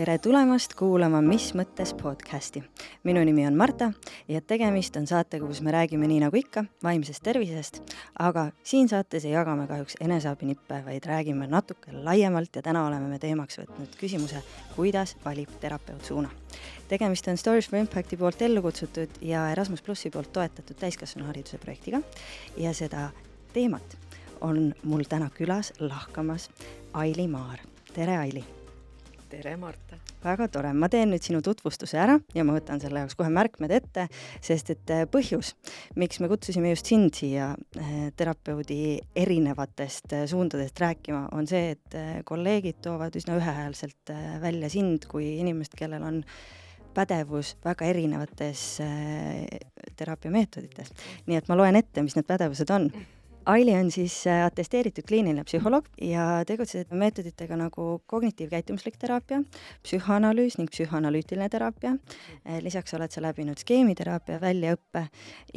tere tulemast kuulama Mis mõttes podcasti. minu nimi on Marta ja tegemist on saatega, kus me räägime nii nagu ikka vaimsest tervisest, aga siin saates ei jaga me kahjuks eneseabinippe, vaid räägime natuke laiemalt ja täna oleme me teemaks võtnud küsimuse, kuidas valib terapeut suuna. tegemist on Stories for Impacti poolt ellu kutsutud ja Erasmus plussi poolt toetatud täiskasvanuhariduse projektiga ja seda teemat on mul täna külas lahkamas Aili Maar. tere, Aili tere, Marta! väga tore, ma teen nüüd sinu tutvustuse ära ja ma võtan selle jaoks kohe märkmed ette, sest et äh, põhjus, miks me kutsusime just sind siia äh, terapeudi erinevatest äh, suundadest rääkima, on see, et kolleegid toovad üsna ühehäälselt välja sind kui inimest, kellel on pädevus väga erinevates teraapiameetodites. nii et ma loen ette, mis need pädevused on Aili on siis äh, atesteeritud kliiniline psühholoog ja tegutseb meetoditega nagu kognitiivkäitumuslik teraapia, psühhoanalüüs ning psühhoanalüütiline teraapia. Äh, lisaks oled sa läbinud skeemiteraapia väljaõppe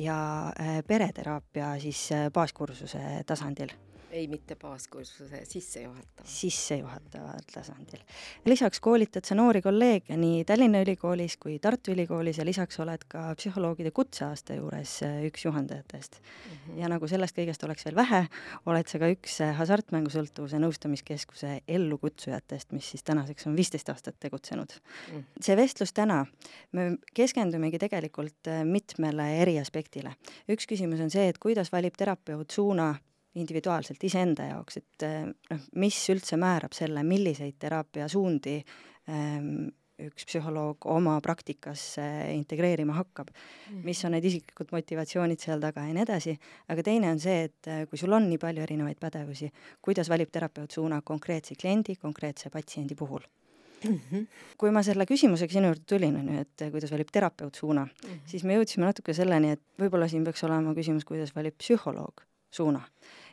ja äh, pereteraapia siis baaskursuse tasandil ei, mitte baaskursuse, sissejuhatav. sissejuhataval tasandil. lisaks koolitad sa noori kolleege nii Tallinna Ülikoolis kui Tartu Ülikoolis ja lisaks oled ka psühholoogide kutseaasta juures äh, üks juhendajatest mm. -hmm. ja nagu sellest kõigest oleks veel vähe, oled sa ka üks äh, hasartmängusõltuvuse nõustamiskeskuse ellukutsujatest, mis siis tänaseks on viisteist aastat tegutsenud mm. -hmm. see vestlus täna, me keskendumegi tegelikult äh, mitmele eri aspektile. üks küsimus on see, et kuidas valib terapeut suuna individuaalselt iseenda jaoks, et eh, noh, mis üldse määrab selle, milliseid teraapiasuundi ähm, üks psühholoog oma praktikasse integreerima hakkab, mhm. mis on need isiklikud motivatsioonid seal taga ja nii edasi, aga teine on see, et eh, kui sul on nii palju erinevaid pädevusi, kuidas valib terapeut suuna konkreetse kliendi, konkreetse patsiendi puhul Mm -hmm. kui ma selle küsimusega sinu juurde tulin, on ju, et kuidas valib terapeut suuna mm, -hmm. siis me jõudsime natuke selleni, et võib-olla siin peaks olema küsimus, kuidas valib psühholoog suuna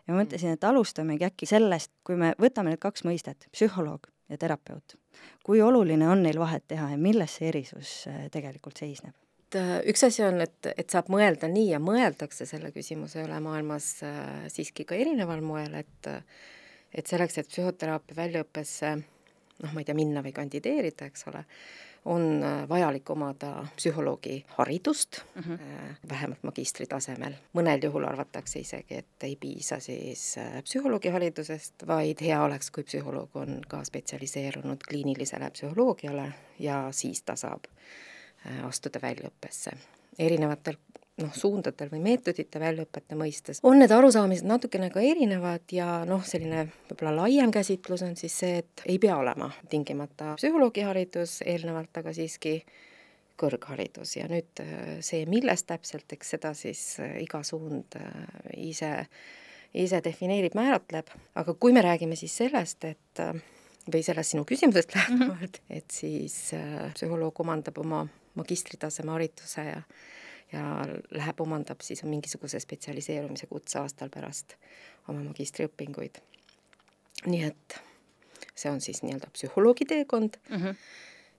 ja ma mõtlesin, et alustamegi äkki sellest, kui me võtame need kaks mõistet, psühholoog ja terapeut, kui oluline on neil vahet teha ja milles see erisus äh, tegelikult seisneb? Äh, üks asi on, et, et saab mõelda nii ja mõeldakse selle küsimuse üle maailmas äh, siiski ka erineval moel, et et selleks, et psühhoteraapia väljaõppesse noh, ma ei tea, minna või kandideerida, eks ole, on äh, vajalik omada psühholoogi haridust mm, -hmm. vähemalt magistri tasemel. mõnel juhul arvatakse isegi, et ei piisa siis äh, psühholoogi haridusest, vaid hea oleks, kui psühholoog on ka spetsialiseerunud kliinilisele psühholoogiale ja siis ta saab astuda väljaõppesse. erinevatel noh, suundadel või meetodite väljaõpete mõistes, on need arusaamised natukene ka erinevad ja noh, selline võib-olla laiem käsitlus on siis see, et ei pea olema tingimata psühholoogiharidus eelnevalt, aga siiski kõrgharidus ja nüüd äh, see, millest täpselt, eks seda siis äh, iga suund äh, ise, ise defineerib, määratleb, aga kui me räägime siis sellest, et või sellest sinu küsimusest mhm. lähtuvalt mm, -hmm. et siis psühholoog omandab oma magistritaseme hariduse ja ja läheb, omandab siis mingisuguse spetsialiseerumise kutseaastal pärast oma magistriõpinguid. nii et see on siis nii-öelda psühholoogi teekond mm -hmm.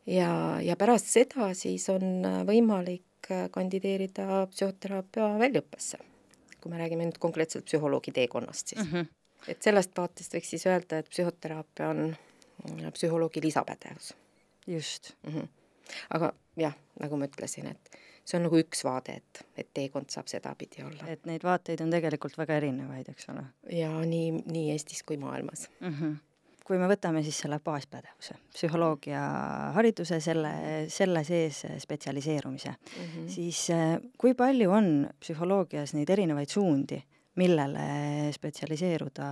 ja, ja pärast seda siis on võimalik kandideerida psühhoteraapia väljaõppesse, kui me räägime nüüd konkreetselt psühholoogi teekonnast siis mm. -hmm. et sellest vaatest võiks siis öelda, et psühhoteraapia on psühholoogi lisapädevus. just mm. -hmm. aga jah, nagu ma ütlesin, et see on nagu üks vaade, et, et teekond saab sedapidi olla. et neid vaateid on tegelikult väga erinevaid, eks ole? ja nii, nii Eestis kui maailmas mm. -hmm kui me võtame siis selle baaspädevuse, psühholoogia hariduse, selle, selle sees spetsialiseerumise mm, -hmm. siis eh, kui palju on psühholoogias neid erinevaid suundi, millele spetsialiseeruda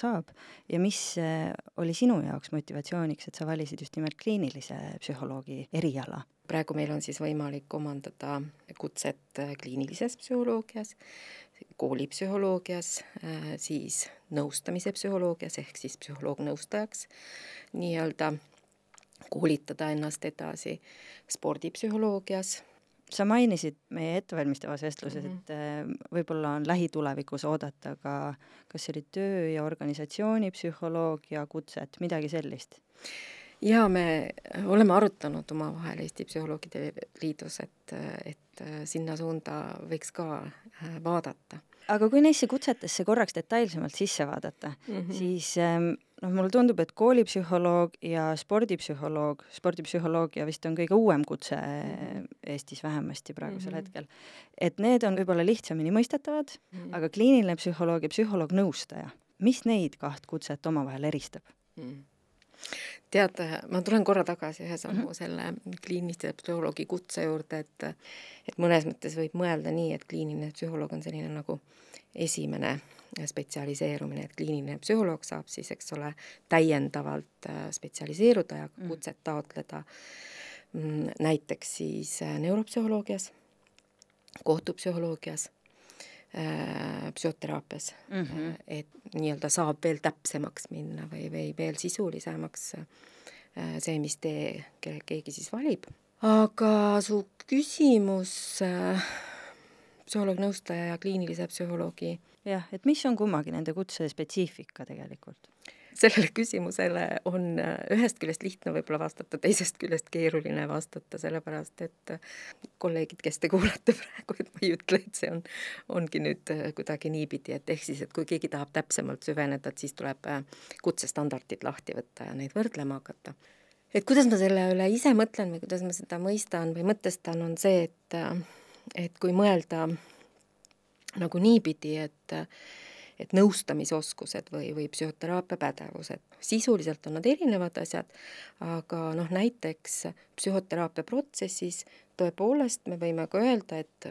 saab ja mis eh, oli sinu jaoks motivatsiooniks, et sa valisid just nimelt kliinilise psühholoogi eriala? Praegu meil on siis võimalik omandada kutset äh, kliinilises psühholoogias, koolipsühholoogias, äh, siis nõustamise psühholoogias ehk siis psühholoog-nõustajaks nii-öelda, koolitada ennast edasi spordipsühholoogias. sa mainisid meie ettevalmistavas vestluses mm, -hmm. et äh, võib-olla on lähitulevikus oodata ka, kas see oli töö- ja organisatsioonipsühholoogia kutset, midagi sellist? Jaa, me oleme arutanud omavahel Eesti Psühholoogide Liidus, et, et sinna suunda võiks ka äh, vaadata. aga kui neisse kutsetesse korraks detailsemalt sisse vaadata mm, -hmm. siis ähm, noh, mulle tundub, et koolipsühholoog ja spordipsühholoog, spordipsühholoogia vist on kõige uuem kutse -hmm. Eestis vähemasti praegusel mm -hmm. hetkel, et need on võib-olla lihtsamini mõistetavad mm, -hmm. aga kliiniline psühholoog ja psühholoog-nõustaja, mis neid kaht kutset omavahel eristab mm? -hmm tead, ma tulen korra tagasi ühe sammu mm -hmm. selle kliinilise psühholoogi kutse juurde, et et mõnes mõttes võib mõelda nii, et kliiniline psühholoog on selline nagu esimene spetsialiseerumine, et kliiniline psühholoog saab siis, eks ole, täiendavalt äh, spetsialiseeruda ja mhm. kutset taotleda mm, näiteks siis äh, neuropsühholoogias, kohtupsühholoogias psühhoteraapias mm, -hmm. et nii-öelda saab veel täpsemaks minna või, või veel sisulisemaks äh, see, mis tee keegi siis valib. aga su küsimus psühholoog-nõustaja ja kliinilise psühholoogi jah, et mis on kummagi nende kutse spetsiifika tegelikult? sellele küsimusele on äh, ühest küljest lihtne võib-olla vastata, teisest küljest keeruline vastata, sellepärast et äh, kolleegid, kes te kuulate praegu, et ma ei ütle, et see on, ongi nüüd äh, kuidagi niipidi, et ehk siis, et kui keegi tahab täpsemalt süveneda, et siis tuleb kutsestandardid lahti võtta ja neid võrdlema hakata. et kuidas ma selle üle ise mõtlen või kuidas ma seda mõistan või mõtestan, on see, et et kui mõelda nagu niipidi, et et nõustamisoskused või, või psühhoteraapia pädevused. sisuliselt on nad erinevad asjad, aga noh, näiteks psühhoteraapia protsessis tõepoolest me võime ka öelda, et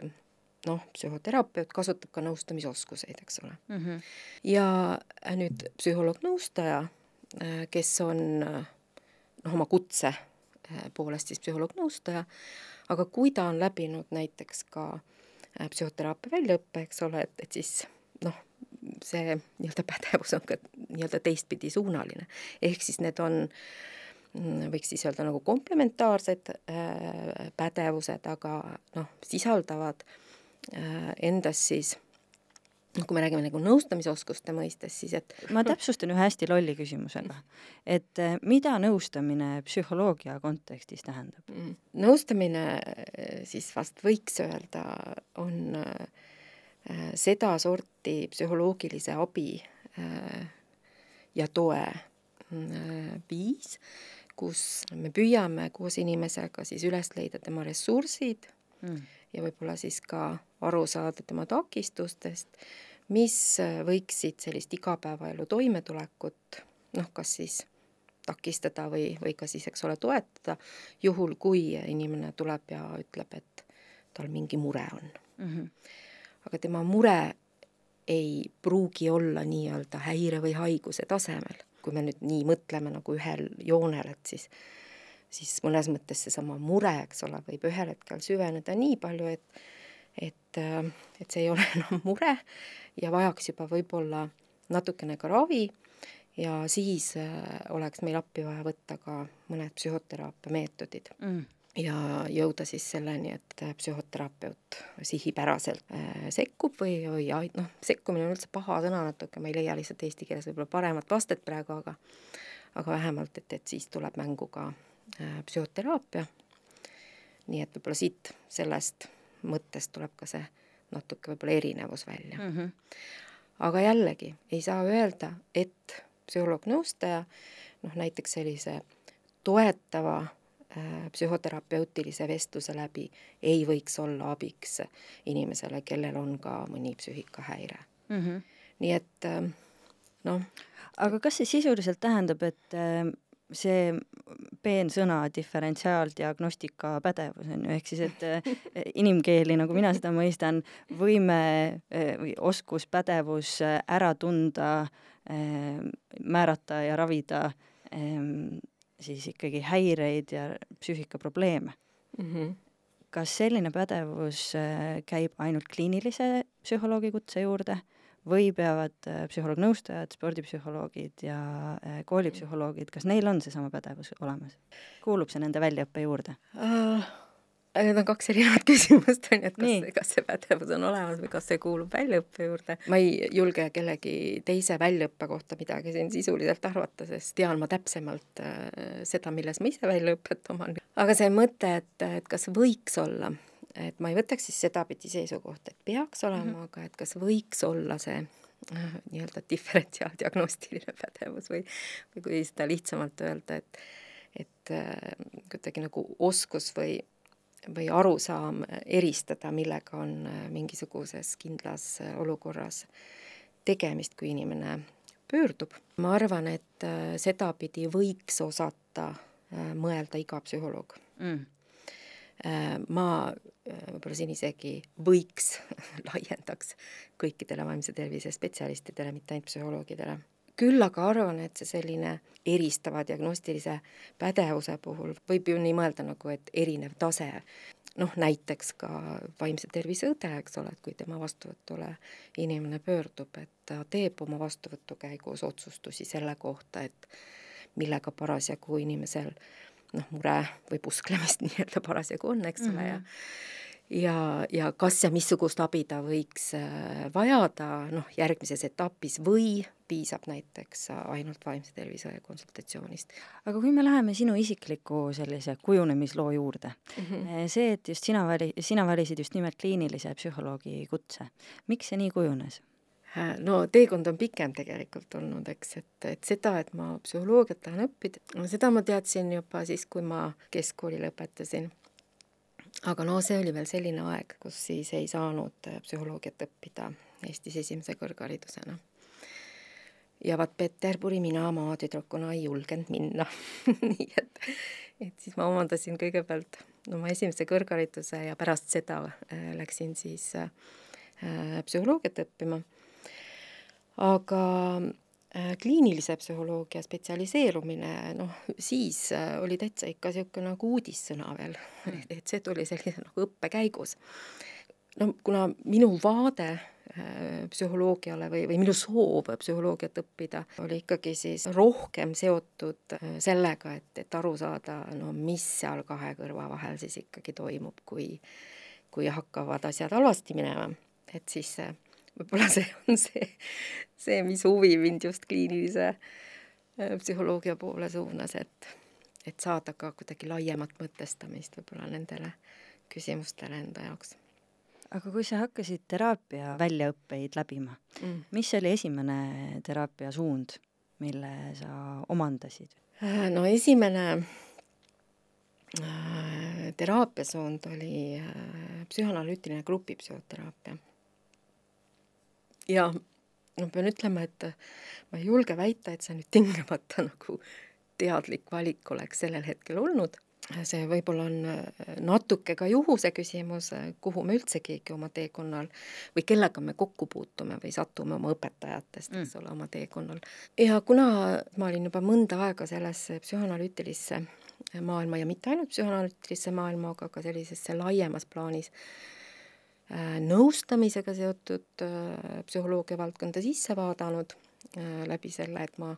noh, psühhoterapeut kasutab ka nõustamisoskuseid, eks ole mm. -hmm. ja nüüd psühholoog-nõustaja, kes on noh, oma kutse poolest siis psühholoog-nõustaja, aga kui ta on läbinud näiteks ka psühhoteraapia väljaõppe, eks ole, et, et siis see nii-öelda pädevus on ka nii-öelda teistpidi suunaline. ehk siis need on, mm, võiks siis öelda nagu komplementaarsed äh, pädevused, aga noh, sisaldavad äh, endas siis noh, kui me räägime nagu nõustamisoskuste mõistes, siis et ma täpsustan ühe hästi lolli küsimusega, et äh, mida nõustamine psühholoogia kontekstis tähendab? Mm. nõustamine siis vast võiks öelda, on äh, Äh, sedasorti psühholoogilise abi äh, ja toe äh, viis, kus me püüame koos inimesega siis üles leida tema ressursid mm. ja võib-olla siis ka aru saada tema takistustest, mis võiksid sellist igapäevaelu toimetulekut noh, kas siis takistada või, või ka siis, eks ole, toetada, juhul kui inimene tuleb ja ütleb, et tal mingi mure on mm. -hmm aga tema mure ei pruugi olla nii-öelda häire või haiguse tasemel. kui me nüüd nii mõtleme nagu ühel joonel, et siis, siis mõnes mõttes seesama mure, eks ole, võib ühel hetkel süveneda nii palju, et et, et see ei ole enam mure ja vajaks juba võib-olla natukene ka ravi. Ja siis äh, oleks meil appi vaja võtta ka mõned psühhoteraapia meetodid. Mm ja jõuda siis selleni, et psühhoterapeut sihipäraselt äh, sekkub või, või noh, sekkumine on üldse paha sõna natuke, ma ei leia lihtsalt eesti keeles võib-olla paremat vastet praegu, aga aga vähemalt, et, et siis tuleb mängu ka äh, psühhoteraapia. nii et võib-olla siit, sellest mõttest tuleb ka see natuke võib-olla erinevus välja mm. -hmm. aga jällegi, ei saa öelda, et psühholoog-nõustaja noh, näiteks sellise toetava Äh, psühhoterapeutilise vestluse läbi ei võiks olla abiks inimesele, kellel on ka mõni psüühikahäire mm. -hmm. nii et äh, noh. aga kas see sisuliselt tähendab, et äh, see peensõna diferentsiaaldiagnostika pädevus on ju, ehk siis, et inimkeeli, nagu mina seda mõistan, võime või oskus, pädevus ära tunda, määrata ja ravida siis ikkagi häireid ja psüühikaprobleeme mm. -hmm. kas selline pädevus äh, käib ainult kliinilise psühholoogi kutse juurde või peavad äh, psühholoog-nõustajad, spordipsühholoogid ja äh, koolipsühholoogid, kas neil on seesama pädevus olemas? kuulub see nende väljaõppe juurde uh,? Need on kaks erinevat küsimust, on ju, et kas, kas see pädevus on olemas või kas see kuulub väljaõppe juurde. ma ei julge kellegi teise väljaõppe kohta midagi siin sisuliselt arvata, sest tean ma täpsemalt äh, seda, milles ma ise väljaõpet oman. aga see mõte, et, et kas võiks olla et ma ei võtaks siis sedapidi seisukohta, et peaks olema mm, -hmm. aga et kas võiks olla see äh, nii-öelda diferentsiaaldiagnostiline pädevus või, või kui seda lihtsamalt öelda, et et äh, kuidagi nagu oskus või, või arusaam eristada, millega on äh, mingisuguses kindlas äh, olukorras tegemist, kui inimene pöördub. ma arvan, et äh, sedapidi võiks osata mõelda iga psühholoog mm ma võib-olla siin isegi võiks laiendaks kõikidele vaimse tervise spetsialistidele, mitte ainult psühholoogidele. Küll aga arvan, et see selline eristava diagnostilise pädevuse puhul võib ju nii mõelda nagu, et erinev tase noh, näiteks ka vaimse tervise õde, eks ole, et kui tema vastuvõtule inimene pöördub, et ta teeb oma vastuvõtu käigus otsustusi selle kohta, et millega parasjagu inimesel noh, mure või pusklemist nii-öelda parasjagu on, eks ole mm, -hmm. ja mhm ja, ja kas ja missugust abi ta võiks äh, vajada noh, järgmises etapis või piisab näiteks ainult vaimse tervise konsultatsioonist. aga kui me läheme sinu isikliku sellise kujunemisloo juurde mm, -hmm. see, et just sina vali-, sina valisid just nimelt kliinilise psühholoogi kutse, miks see nii kujunes? Äh, no teekond on pikem tegelikult olnud, eks, et, et seda, et ma psühholoogiat tahan õppida, seda ma teadsin juba siis, kui ma keskkooli lõpetasin aga no see oli veel selline aeg, kus siis ei saanud äh, psühholoogiat õppida Eestis esimese kõrgharidusena. ja vaat Peterburi mina maatüdrukuna ei julgenud minna nii et, et siis ma omandasin kõigepealt oma esimese kõrghariduse ja pärast seda äh, läksin siis äh, psühholoogiat õppima. aga kliinilise psühholoogia spetsialiseerumine, noh, siis äh, oli täitsa ikka niisugune nagu uudissõna veel, hmm. et see tuli sellise nagu õppe käigus. no kuna minu vaade äh, psühholoogiale või, või minu soov psühholoogiat õppida oli ikkagi siis rohkem seotud sellega, et, et aru saada, no mis seal kahe kõrva vahel siis ikkagi toimub, kui, kui hakkavad asjad halvasti minema, et siis see võib-olla see on see, see, mis huvi mind just kliinilise äh, psühholoogia poole suunas, et, et saada ka kuidagi laiemat mõtestamist võib-olla nendele küsimustele enda jaoks. aga kui sa hakkasid teraapia väljaõppeid läbima mm., mis oli esimene teraapia suund, mille sa omandasid? Äh, no esimene äh, teraapiasuund oli psühhanalüütiline grupipsühhoteraapia ja ma pean ütlema, et ma ei julge väita, et see nüüd tingimata nagu teadlik valik oleks sellel hetkel olnud. see võib-olla on äh, natuke ka juhuse küsimus, äh, kuhu me üldse keegi oma teekonnal või kellega me kokku puutume või satume oma õpetajatest, eks mm. ole, oma teekonnal. ja kuna ma olin juba mõnda aega sellesse psühhanalüütilisse maailma ja mitte ainult psühhanalüütilisse maailma, aga ka sellisesse laiemas plaanis nõustamisega seotud äh, psühholoogia valdkonda sisse vaadanud äh, läbi selle, et ma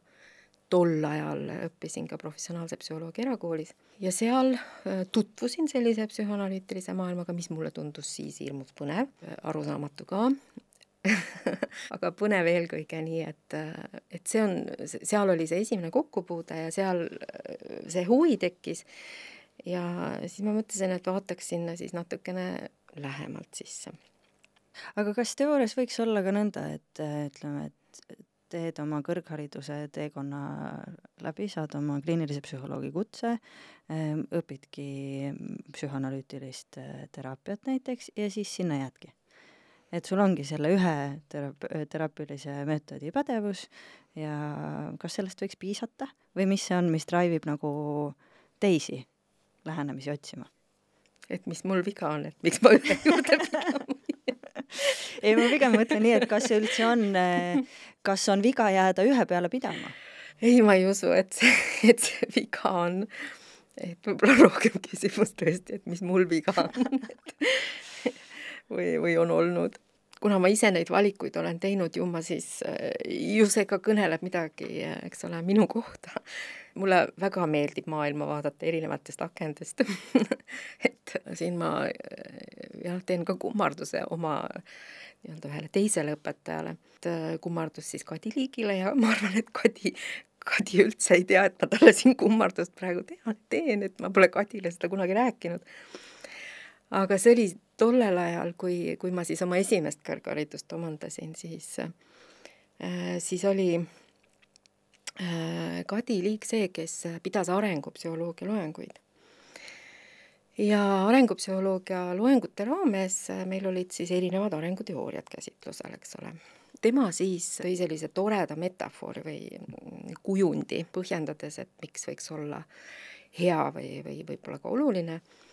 tol ajal õppisin ka professionaalse psühholoogia erakoolis. Ja seal tutvusin sellise psühhoanalüütilise maailmaga, mis mulle tundus siis hirmus põnev, arusaamatu ka. Aga põnev eelkõige nii, et, et see on, seal oli see esimene kokkupuude ja seal see huvi tekkis ja siis ma mõtlesin, et vaataks sinna siis natukene lähemalt sisse. aga kas teoorias võiks olla ka nõnda, et ütleme, et teed oma kõrghariduse teekonna läbi, saad oma kliinilise psühholoogi kutse, ehm, õpidki psühhanalüütilist äh, teraapiat näiteks ja siis sinna jäädki. et sul ongi selle ühe teraap-, teraapilise meetodi pädevus ja kas sellest võiks piisata või mis see on, mis drive ib nagu teisi lähenemisi otsima? et mis mul viga on, et miks ma ühe juurde pean ei, ma pigem mõtlen nii, et kas see üldse on, kas on viga jääda ühe peale pidama? ei, ma ei usu, et see, et see viga on, et võib-olla rohkem küsimus tõesti, et mis mul viga on või, või on olnud kuna ma ise neid valikuid olen teinud, ju ma siis, ju see ka kõneleb midagi, eks ole, minu kohta. mulle väga meeldib maailma vaadata erinevatest akendest et siin ma jah, teen ka kummarduse oma nii-öelda ühele teisele õpetajale, et kummardus siis Kadi Liigile ja ma arvan, et Kadi Kadi üldse ei tea, et ma talle siin kummardust praegu tean, teen, et ma pole Kadile seda kunagi rääkinud. aga see oli tollel ajal, kui, kui ma siis oma esimest kõrgharidust omandasin, siis äh, siis oli äh, Kadi Liik see, kes pidas arengupsühholoogia loenguid. ja arengupsühholoogia loengute raames meil olid siis erinevad arenguteooriad käsitlusel, eks ole tema siis tõi sellise toreda metafoori või kujundi, põhjendades, et miks võiks olla hea või, või võib-olla ka oluline äh,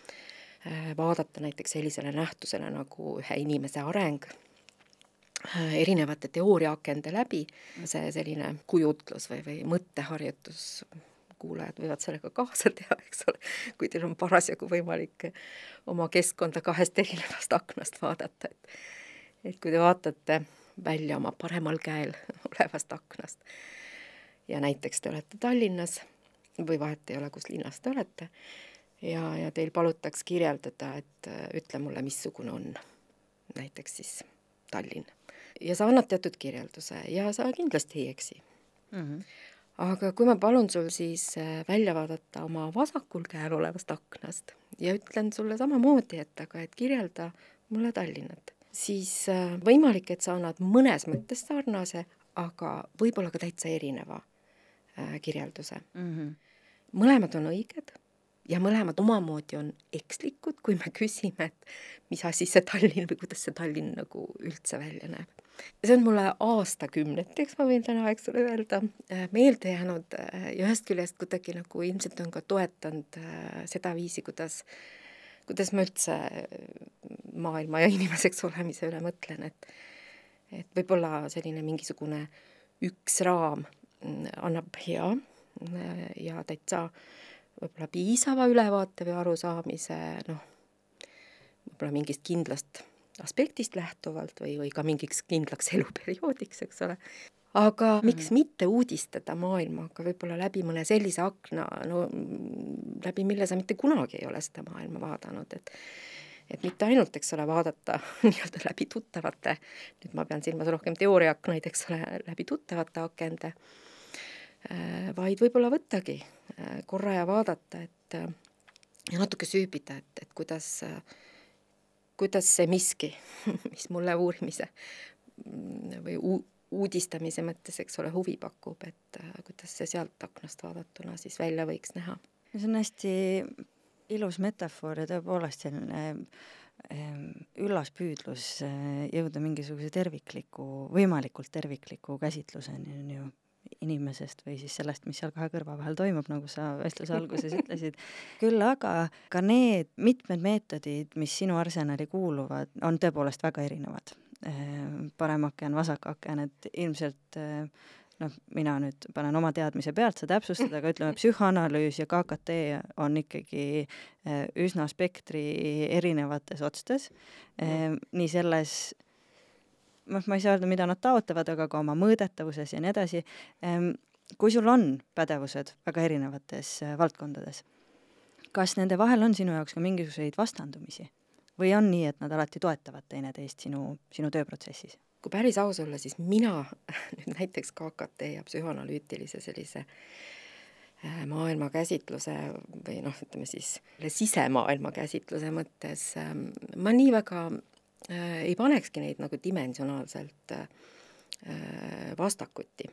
vaadata näiteks sellisele nähtusele nagu ühe inimese areng äh, erinevate teooriaakende läbi, see selline kujutlus või, või mõtteharjutus, kuulajad võivad sellega kaasa teha, eks ole, kui teil on parasjagu võimalik oma keskkonda kahest erinevast aknast vaadata, et et kui te vaatate välja oma paremal käel olevast aknast. ja näiteks te olete Tallinnas või vahet ei ole, kus linnas te olete, ja, ja teil palutaks kirjeldada, et äh, ütle mulle, missugune on näiteks siis Tallinn. ja sa annad teatud kirjelduse ja sa kindlasti ei eksi mm. -hmm. aga kui ma palun sul siis äh, välja vaadata oma vasakul käel olevast aknast ja ütlen sulle samamoodi, et aga et kirjelda mulle Tallinnat siis äh, võimalik, et sa annad mõnes mõttes sarnase, aga võib-olla ka täitsa erineva kirjelduse mm. -hmm. mõlemad on õiged ja mõlemad omamoodi on ekslikud, kui me küsime, et mis asi see Tallinn või kuidas see Tallinn nagu üldse välja näeb. see on mulle aastakümneteks, ma võin täna, eks ole, öelda, äh, meelde jäänud ja ühest küljest kuidagi nagu ilmselt on ka toetanud sedaviisi, kuidas kuidas ma üldse maailma ja inimeseks olemise üle mõtlen, et et võib-olla selline mingisugune üks raam annab hea ja täitsa võib-olla piisava ülevaate või arusaamise, noh, võib-olla mingist kindlast aspektist lähtuvalt või, või ka mingiks kindlaks eluperioodiks, eks ole, aga mm -hmm. miks mitte uudistada maailmaga võib-olla läbi mõne sellise akna, no läbi mille sa mitte kunagi ei ole seda maailma vaadanud, et et mitte ainult, eks ole, vaadata nii-öelda läbi tuttavate, nüüd ma pean silmas rohkem teooriaaknaid, eks ole, läbi tuttavate akende, äh, vaid võib-olla võttagi korra ja vaadata, et äh, ja natuke süübida, et, et kuidas, kuidas see miski, mis mulle uurimise mm, või uudistamise mõttes, eks ole, huvi pakub, et äh, kuidas see sealt aknast vaadatuna siis välja võiks näha. see on hästi ilus metafoor ja tõepoolest selline ähm, üllas püüdlus äh, jõuda mingisuguse tervikliku, võimalikult tervikliku käsitluseni, on ju, inimesest või siis sellest, mis seal kahe kõrva vahel toimub, nagu sa vestluse alguses ütlesid. küll aga ka need mitmed meetodid, mis sinu arsenali kuuluvad, on tõepoolest väga erinevad. Äh, parem aken, vasak aken, et ilmselt äh, noh, mina nüüd panen oma teadmise pealt, sa täpsustad, aga ütleme, psühhoanalüüs ja KKT on ikkagi äh, üsna spektri erinevates otstes, nii selles noh, ma ei saa öelda, mida nad taotlevad, aga ka oma mõõdetavuses ja nii edasi. kui sul on pädevused väga erinevates valdkondades, kas nende vahel on sinu jaoks ka mingisuguseid vastandumisi? või on nii, et nad alati toetavad teineteist sinu, sinu tööprotsessis? kui päris aus olla, siis mina nüüd näiteks KKT ja psühhoanalüütilise sellise äh, maailmakäsitluse või noh, ütleme siis sisemaailma käsitluse mõttes ähm, ma nii väga äh, ei panekski neid nagu dimensionaalselt äh, vastakuti.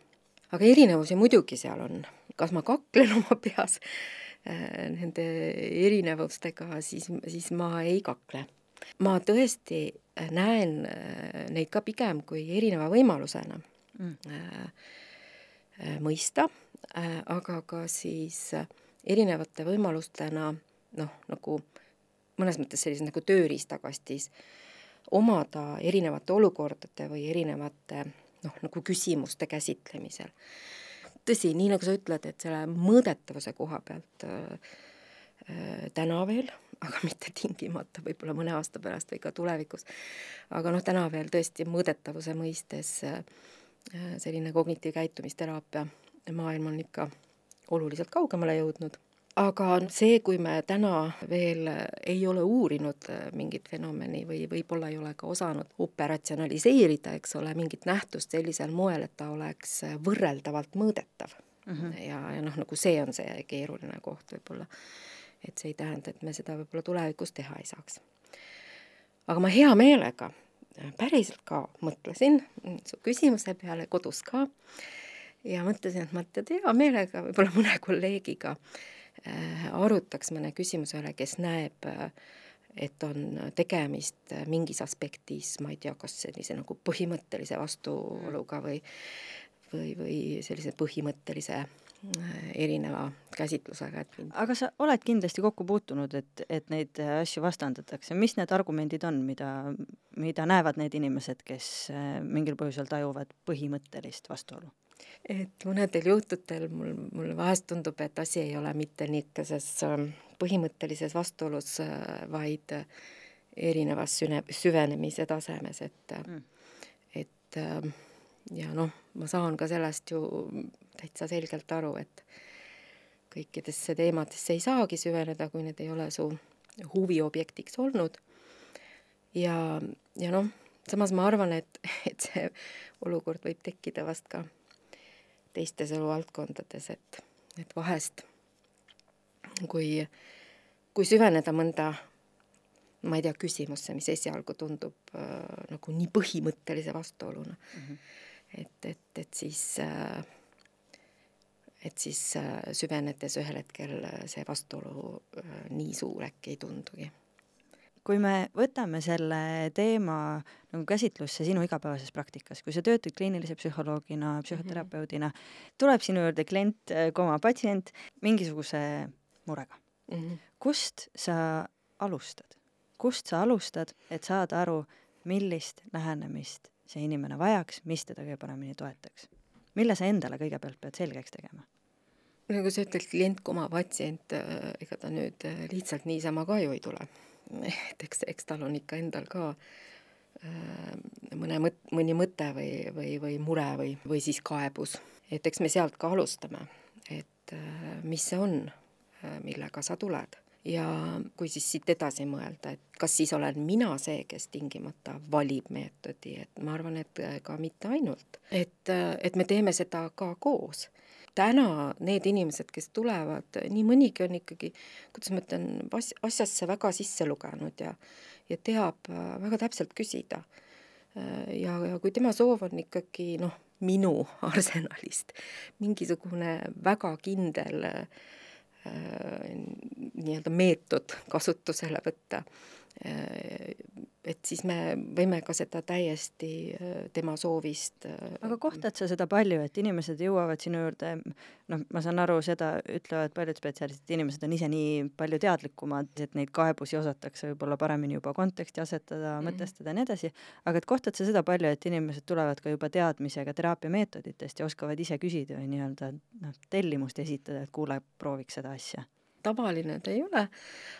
aga erinevusi muidugi seal on, kas ma kaklen oma peas Äh, nende erinevustega, siis, siis ma ei kakle. ma tõesti äh, näen äh, neid ka pigem kui erineva võimalusena mm. mõista, aga ka siis erinevate võimalustena noh, nagu mõnes mõttes sellises nagu tööriistakastis omada erinevate olukordade või erinevate noh, nagu küsimuste käsitlemisel. Tõsi, nii nagu sa ütled, et selle mõõdetavuse koha pealt äh, täna veel, aga mitte tingimata võib-olla mõne aasta pärast või ka tulevikus, aga noh, täna veel tõesti mõõdetavuse mõistes äh, selline kognitiivkäitumisteraapia maailm on ikka oluliselt kaugemale jõudnud aga see, kui me täna veel ei ole uurinud äh, mingit fenomeni või võib-olla ei ole ka osanud operatsionaliseerida, eks ole, mingit nähtust sellisel moel, et ta oleks äh, võrreldavalt mõõdetav mm. -hmm. ja, ja noh, nagu see on see keeruline koht võib-olla. et see ei tähenda, et me seda võib-olla tulevikus teha ei saaks. aga ma hea meelega päriselt ka mõtlesin su küsimuse peale kodus ka ja mõtlesin, et ma tead hea meelega võib-olla mõne kolleegiga äh, arutaks mõne küsimuse üle, kes näeb äh, et on tegemist mingis aspektis, ma ei tea, kas sellise nagu põhimõttelise vastuoluga või või, või sellise põhimõttelise äh, erineva käsitlusega, et aga sa oled kindlasti kokku puutunud, et, et neid asju vastandatakse, mis need argumendid on, mida, mida näevad need inimesed, kes äh, mingil põhjusel tajuvad põhimõttelist vastuolu? Et mõnedel juhtudel mul, mulle vahest tundub, et asi ei ole mitte niisuguses ähm, põhimõttelises vastuolus, äh, vaid erinevas süne-, süvenemise tasemes, et mm., et äh, ja noh, ma saan ka sellest ju täitsa selgelt aru, et kõikidesse teemadesse ei saagi süveneda, kui need ei ole su huviobjektiks olnud. ja, ja noh, samas ma arvan, et, et see olukord võib tekkida vast ka teistes eluvaldkondades, et, et vahest kui, kui süveneda mõnda ma ei tea, küsimusse, mis esialgu tundub äh, nagu nii põhimõttelise vastuoluna mm, -hmm et, et, et siis äh, et siis äh, süvenedes ühel hetkel äh, see vastuolu nii suur äkki ei tundugi. Kui me võtame selle teema nagu käsitlusse sinu igapäevases praktikas, kui sa töötad kliinilise psühholoogina, psühhoterapeudina, tuleb sinu juurde klient, koma patsient mingisuguse murega mm. -hmm. kust sa alustad, kust sa alustad, et saada aru, millist lähenemist see inimene vajaks, mis teda kõige paremini toetaks. mille sa endale kõigepealt pead selgeks tegema? nagu sa ütled, klient koma patsient, äh, ega ta nüüd äh, lihtsalt niisama ka ju ei tule. Et eks, eks tal on ikka endal ka äh, mõne mõt-, mõni mõte või, või, või mure või, või siis kaebus. et eks me sealt ka alustame, et mis see on, millega sa tuled ja kui siis siit edasi mõelda, et kas siis olen mina see, kes tingimata valib meetodi, et ma arvan, et ka mitte ainult, et, et me teeme seda ka koos. Täna need inimesed, kes tulevad, nii mõnigi on ikkagi, kuidas ma ütlen, asjasse väga sisse lugenud ja, ja teab väga täpselt küsida. ja, ja kui tema soov on ikkagi noh, minu arsenalist mingisugune väga kindel äh, Äh, nii-öelda meetod kasutusele võtta et siis me võime ka seda täiesti äh, tema soovist äh, aga kohtad sa seda palju, et inimesed jõuavad sinu juurde, noh, ma saan aru, seda ütlevad paljud spetsialistid, inimesed on ise nii palju teadlikumad, et neid kaebusi osatakse võib-olla paremini juba konteksti asetada mm, -hmm. mõtestada ja nii edasi, aga et kohtad sa seda palju, et inimesed tulevad ka juba teadmisega teraapiameetoditest ja oskavad ise küsida või nii-öelda noh, tellimust esitada, et kuule, prooviks seda asja tavaline ta ei ole,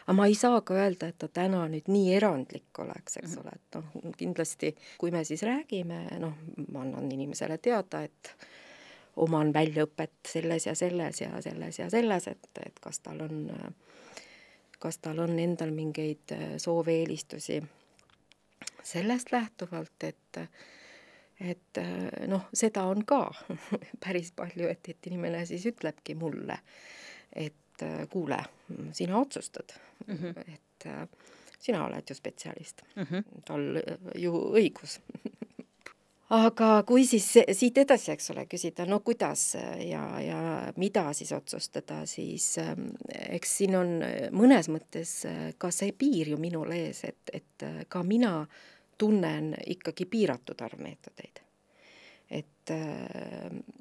aga ma ei saa ka öelda, et ta täna nüüd nii erandlik oleks, eks ole, et noh, kindlasti kui me siis räägime, noh, ma annan inimesele teada, et oman väljaõpet selles ja selles ja selles ja selles, et, et kas tal on, kas tal on endal mingeid soove, eelistusi sellest lähtuvalt, et et noh, seda on ka päris palju, et, et inimene siis ütlebki mulle, et et äh, kuule, sina otsustad mm, -hmm. et äh, sina oled ju spetsialist mm, -hmm. tal äh, ju õigus aga kui siis siit edasi, eks ole, küsida, no kuidas ja, ja mida siis otsustada, siis ähm, eks siin on mõnes mõttes ka see piir ju minul ees, et, et ka mina tunnen ikkagi piiratud arv meetodeid et,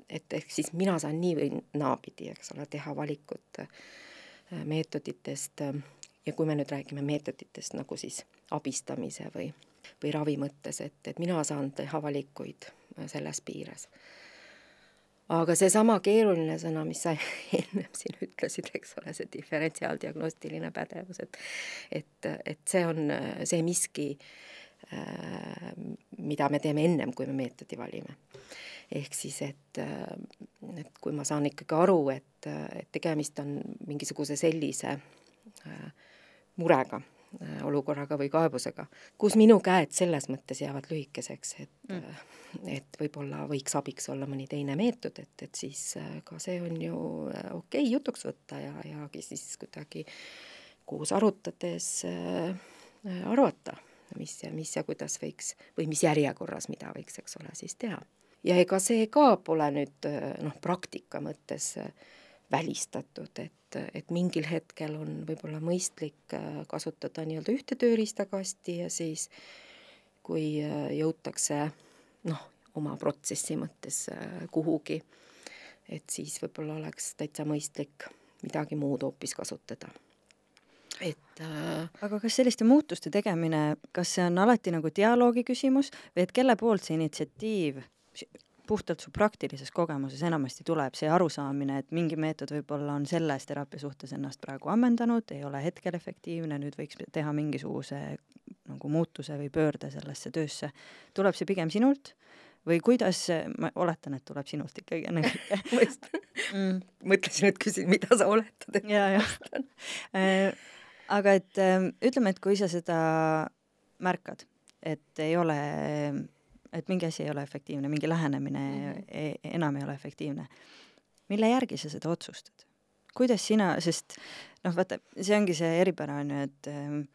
et ehk siis mina saan nii või naapidi, eks ole, teha valikut äh, meetoditest ja kui me nüüd räägime meetoditest nagu siis abistamise või, või ravi mõttes, et, et mina saan teha valikuid äh, selles piires. aga seesama keeruline sõna, mis sa ennem siin ütlesid, eks ole, see diferentsiaaldiagnostiline pädevus, et et, et see on see miski mida me teeme ennem, kui me meetodi valime. ehk siis, et, äh, et kui ma saan ikkagi aru, et, et tegemist on mingisuguse sellise äh, murega, olukorraga või kaebusega, kus minu käed selles mõttes jäävad lühikeseks, et mm. et võib-olla võiks abiks olla mõni teine meetod, et, et siis ka see on ju okei okay, jutuks võtta ja, ja siis kuidagi koos arutades äh, arvata mis ja mis ja kuidas võiks või mis järjekorras, mida võiks, eks ole, siis teha. ja ega see ka pole nüüd noh, praktika mõttes välistatud, et, et mingil hetkel on võib-olla mõistlik kasutada nii-öelda ühte tööriistakasti ja siis kui jõutakse noh, oma protsessi mõttes kuhugi, et siis võib-olla oleks täitsa mõistlik midagi muud hoopis kasutada et äh... aga kas selliste muutuste tegemine, kas see on alati nagu dialoogi küsimus või et kelle poolt see initsiatiiv puhtalt su praktilises kogemuses enamasti tuleb? See arusaamine, et mingi meetod võib-olla on selles teraapia suhtes ennast praegu ammendanud, ei ole hetkel efektiivne, nüüd võiks teha mingisuguse nagu muutuse või pöörde sellesse töösse. tuleb see pigem sinult? Või kuidas, ma oletan, et tuleb sinult ikkagi ennekõike mm. mõtlesin, et küsin, mida sa oletad, et ja, äh, aga et ähm, ütleme, et kui sa seda märkad, et ei ole, et mingi asi ei ole efektiivne, mingi lähenemine mm -hmm. ei, enam ei ole efektiivne, mille järgi sa seda otsustad? kuidas sina, sest noh, vaata, see ongi see eripära, on ju, et äh,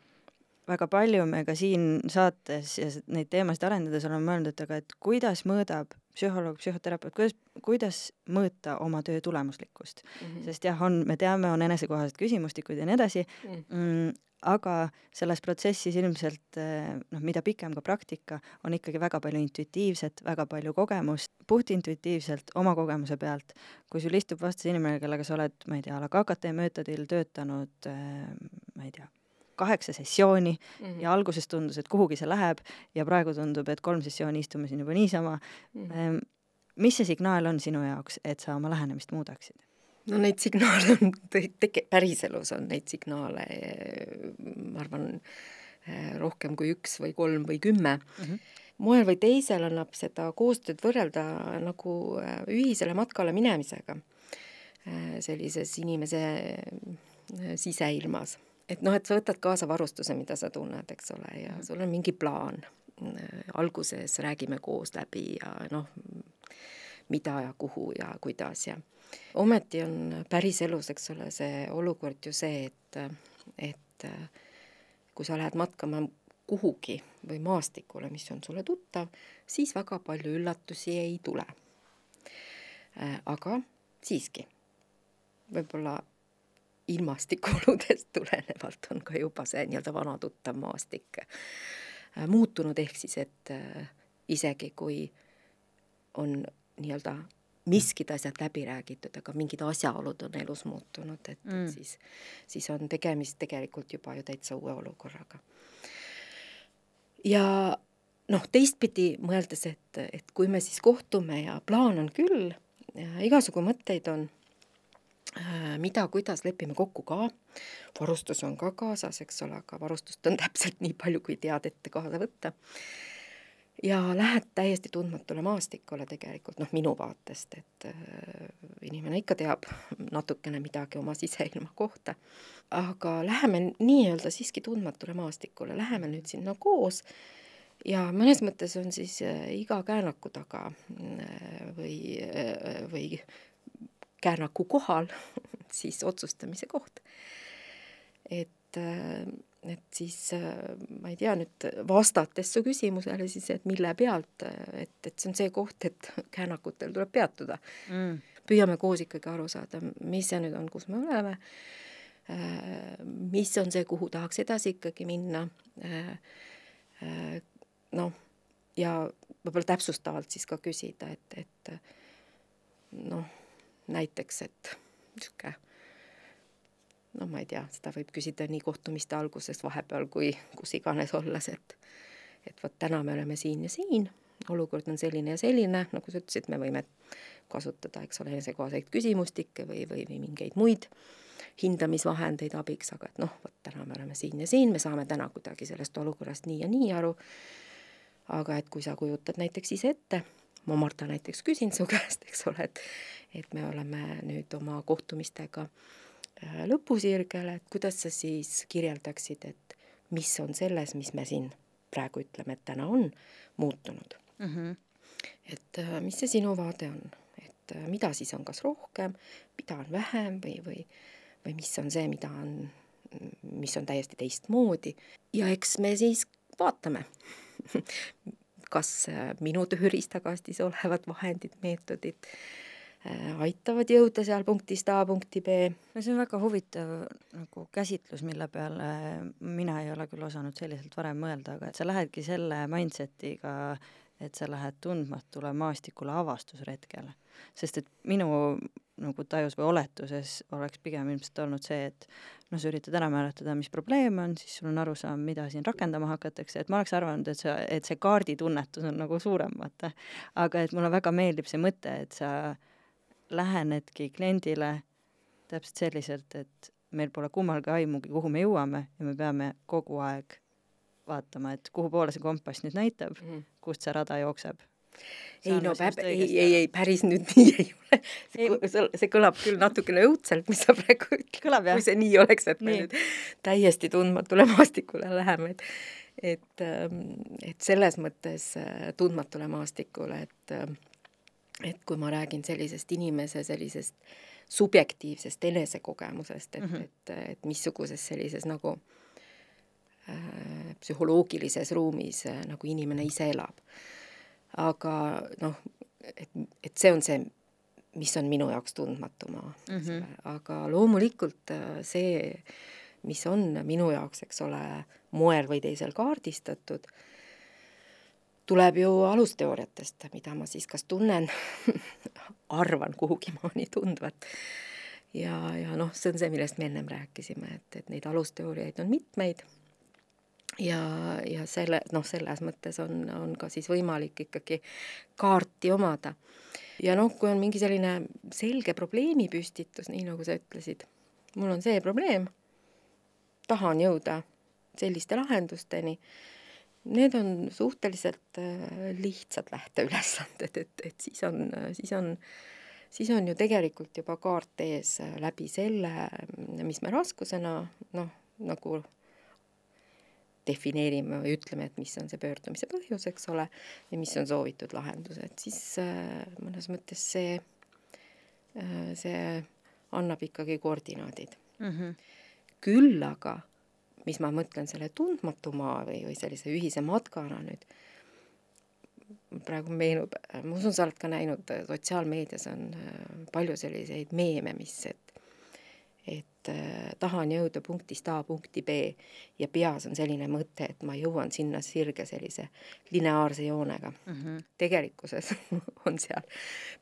väga palju me ka siin saates ja neid teemasid arendades oleme mõelnud, aga et kuidas mõõdab psühholoog, psühhoterapeut, kuidas, kuidas mõõta oma töö tulemuslikkust mm. -hmm. sest jah, on, me teame, on enesekohased küsimustikud ja nii edasi mm, -hmm. aga selles protsessis ilmselt noh, mida pikem ka praktika, on ikkagi väga palju intuitiivset, väga palju kogemust, puhtintuitiivselt oma kogemuse pealt, kui sul istub vastas inimene, kellega sa oled, ma ei tea, a la KKT meetodil töötanud, ma ei tea kaheksa sessiooni mm -hmm. ja alguses tundus, et kuhugi see läheb ja praegu tundub, et kolm sessiooni istume siin juba niisama mm. -hmm. mis see signaal on sinu jaoks, et sa oma lähenemist muudaksid? no neid signaale on tege-, päriselus on neid signaale, ma arvan, rohkem kui üks või kolm või kümme mm. -hmm. moel või teisel annab seda koostööd võrrelda nagu äh, ühisele matkale minemisega äh, sellises inimese siseilmas et noh, et sa võtad kaasa varustuse, mida sa tunned, eks ole, ja mhm. sul on mingi plaan. alguses räägime koos läbi ja noh, mida ja kuhu ja kuidas ja ometi on päriselus, eks ole, see olukord ju see, et, et kui sa lähed matkama kuhugi või maastikule, mis on sulle tuttav, siis väga palju üllatusi ei tule. aga siiski, võib-olla ilmastikuoludest tulenevalt on ka juba see nii-öelda vana tuttav maastik äh, muutunud, ehk siis et äh, isegi kui on nii-öelda miskid asjad läbi räägitud, aga mingid asjaolud on elus muutunud, et mm. siis, siis on tegemist tegelikult juba ju täitsa uue olukorraga. ja noh, teistpidi mõeldes, et, et kui me siis kohtume ja plaan on küll, igasugu mõtteid on mida, kuidas lepime kokku ka, varustus on ka kaasas, eks ole, aga varustust on täpselt nii palju, kui tead ette kaasa võtta. ja lähed täiesti tundmatule maastikule tegelikult, noh, minu vaatest, et äh, inimene ikka teab natukene midagi oma siseilma kohta, aga läheme nii-öelda siiski tundmatule maastikule, läheme nüüd sinna koos ja mõnes mõttes on siis äh, iga käänaku taga äh, või äh,, või käänaku kohal siis otsustamise koht. et, äh, et siis äh, ma ei tea nüüd vastates su küsimusele siis, et mille pealt, et, et see on see koht, et käänakutel tuleb peatuda mm.. püüame koos ikkagi aru saada, mis see nüüd on, kus me oleme, äh, mis on see, kuhu tahaks edasi ikkagi minna, noh, ja võib-olla täpsustavalt siis ka küsida, et, et noh näiteks, et niisugune no ma ei tea, seda võib küsida nii kohtumiste alguses, vahepeal kui kus iganes olles, et et vot täna me oleme siin ja siin, olukord on selline ja selline, nagu sa ütlesid, me võime kasutada, eks ole, enesekohaseid küsimustikke või, või, või mingeid muid hindamisvahendeid abiks, aga et noh, vot täna me oleme siin ja siin, me saame täna kuidagi sellest olukorrast nii ja nii aru, aga et kui sa kujutad näiteks ise ette, ma Marta näiteks küsin su käest, eks ole, et et me oleme nüüd oma kohtumistega äh, lõpusirgel, et kuidas sa siis kirjeldaksid, et mis on selles, mis me siin praegu ütleme, et täna on muutunud mm. -hmm. et äh, mis see sinu vaade on, et äh, mida siis on kas rohkem, mida on vähem või, või, või mis on see, mida on, mis on täiesti teistmoodi ja eks me siis vaatame kas äh, minu tööriistakastis olevad vahendid, meetodid äh, aitavad jõuda seal punktist A punkti B. no see on väga huvitav nagu käsitlus, mille peale mina ei ole küll osanud selliselt varem mõelda, aga et sa lähedki selle mindset'iga, et sa lähed tundmatule maastikule avastusretkele. sest et minu nagu tajus või oletuses oleks pigem ilmselt olnud see, et noh, sa üritad ära määratleda, mis probleem on, siis sul on arusaam, mida siin rakendama hakatakse, et ma oleks arvanud, et sa, et see kaarditunnetus on nagu suurem, vaata. aga et mulle väga meeldib see mõte, et sa lähenedki kliendile täpselt selliselt, et meil pole kummalgi aimugi, kuhu me jõuame ja me peame kogu aeg vaatama, et kuhu poole see kompass nüüd näitab mm, -hmm. kust see rada jookseb ei no päb-, ei, ei, ei päris nüüd nii ei ole. see, see kõlab küll natukene õudselt, mis sa praegu ütled, kui see nii oleks, et me nii. nüüd täiesti tundmatule maastikule läheme, et et, ähm, et selles mõttes äh, tundmatule maastikule, et äh, et kui ma räägin sellisest inimese sellisest subjektiivsest enesekogemusest, et mm, -hmm. et, et missuguses sellises nagu äh, psühholoogilises ruumis äh, nagu inimene ise elab aga noh, et, et see on see, mis on minu jaoks tundmatu maa mm, -hmm. aga loomulikult äh, see, mis on minu jaoks, eks ole, moel või teisel kaardistatud, tuleb ju alusteooriatest, mida ma siis kas tunnen arvan kuhugi maani tundvat. ja, ja noh, see on see, millest me ennem rääkisime, et, et neid alusteooriaid on mitmeid ja, ja selle, noh, selles mõttes on, on ka siis võimalik ikkagi kaarti omada. ja noh, kui on mingi selline selge probleemipüstitus, nii nagu sa ütlesid, mul on see probleem, tahan jõuda selliste lahendusteni, need on suhteliselt äh, lihtsad lähteülesanded, et, et siis on, siis on, siis on ju tegelikult juba kaart ees läbi selle, mis me raskusena noh, nagu defineerime või ütleme, et mis on see pöördumise põhjus, eks ole, ja mis on soovitud lahendus, et siis äh, mõnes mõttes see äh,, see annab ikkagi koordinaadid mm. -hmm. küll aga, mis ma mõtlen selle tundmatu maa või, või sellise ühise matkana nüüd, praegu meenub, ma usun, sa oled ka näinud, sotsiaalmeedias on äh, palju selliseid meeme, mis, et et äh, tahan jõuda punktist A punkti B ja peas on selline mõte, et ma jõuan sinna sirge sellise lineaarse joonega mm. -hmm. tegelikkuses on seal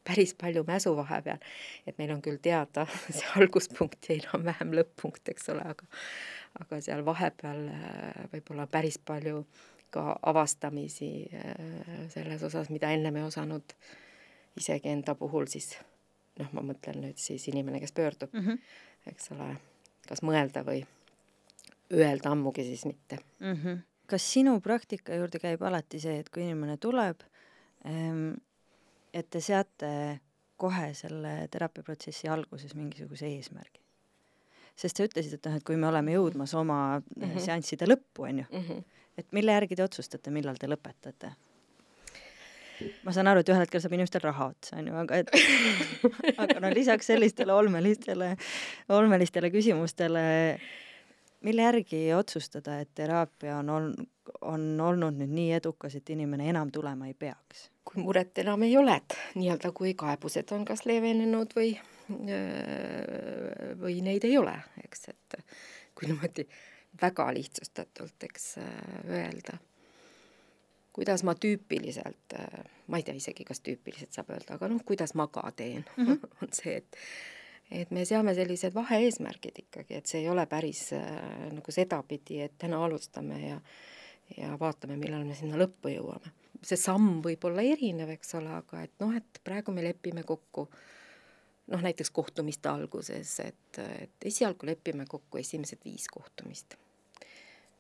päris palju mäsu vahepeal, et meil on küll teada see alguspunkt ja enam-vähem lõpp-punkt, eks ole, aga aga seal vahepeal äh, võib olla päris palju ka avastamisi äh, selles osas, mida ennem ei osanud isegi enda puhul siis noh, ma mõtlen nüüd siis inimene, kes pöördub mm, -hmm eks ole, kas mõelda või öelda ammugi siis mitte mm. -hmm. kas sinu praktika juurde käib alati see, et kui inimene tuleb, ehm, et te seate kohe selle teraapiaprotsessi alguses mingisuguse eesmärgi? sest sa ütlesid, et noh, et kui me oleme jõudmas oma mm -hmm. seansside lõppu, on ju mm, -hmm. et mille järgi te otsustate, millal te lõpetate? Ma saan aru, et ühel hetkel saab inimestel raha otsa, on ju, aga et aga no lisaks sellistele olmelistele, olmelistele küsimustele, mille järgi otsustada, et teraapia on ol-, on olnud nüüd nii edukas, et inimene enam tulema ei peaks? kui muret enam ei ole, et nii-öelda kui kaebused on kas leevenenud või, või neid ei ole, eks, et kui niimoodi väga lihtsustatult, eks, öelda kuidas ma tüüpiliselt, äh, ma ei tea isegi, kas tüüpiliselt saab öelda, aga noh, kuidas ma ka teen mm, -hmm. on see, et et me seame sellised vahe-eesmärgid ikkagi, et see ei ole päris äh, nagu sedapidi, et täna alustame ja ja vaatame, millal me sinna lõppu jõuame. see samm võib olla erinev, eks ole, aga et noh, et praegu me lepime kokku noh, näiteks kohtumiste alguses, et, et esialgu lepime kokku esimesed viis kohtumist.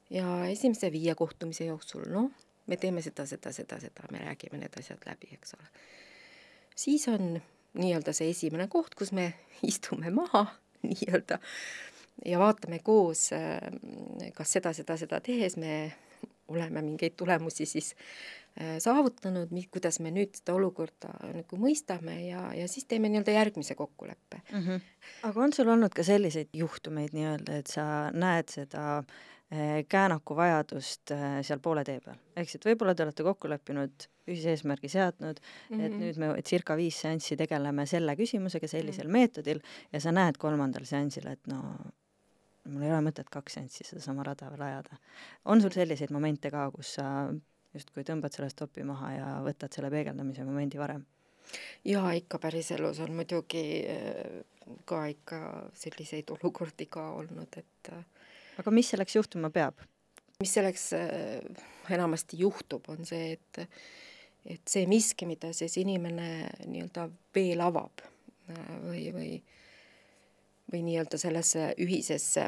ja esimese viie kohtumise jooksul, noh, me teeme seda, seda, seda, seda, me räägime need asjad läbi, eks ole. siis on nii-öelda see esimene koht, kus me istume maha nii-öelda ja vaatame koos, äh, kas seda, seda, seda tehes me oleme mingeid tulemusi siis äh, saavutanud, kuidas me nüüd seda olukorda nagu mõistame ja, ja siis teeme nii-öelda järgmise kokkuleppe mm. -hmm. aga on sul olnud ka selliseid juhtumeid nii-öelda, et sa näed seda käänaku vajadust äh, seal poole tee peal, ehk siis, et võib-olla te olete kokku leppinud, ühise eesmärgi seadnud mm, -hmm. et mhm. nüüd me circa viis seanssi tegeleme selle küsimusega sellisel mm -hmm. meetodil ja sa näed kolmandal seansil, et no mul ei ole mõtet kaks seanssi sedasama rada veel ajada. on sul selliseid momente ka, kus sa justkui tõmbad selle stopi maha ja võtad selle peegeldamise momendi varem? jaa, ikka päriselus on muidugi äh, ka ikka selliseid olukordi ka olnud, et äh, aga mis selleks juhtuma peab? mis selleks äh, enamasti juhtub, on see, et et see miski, mida siis inimene nii-öelda veel avab või, või või nii-öelda sellesse ühisesse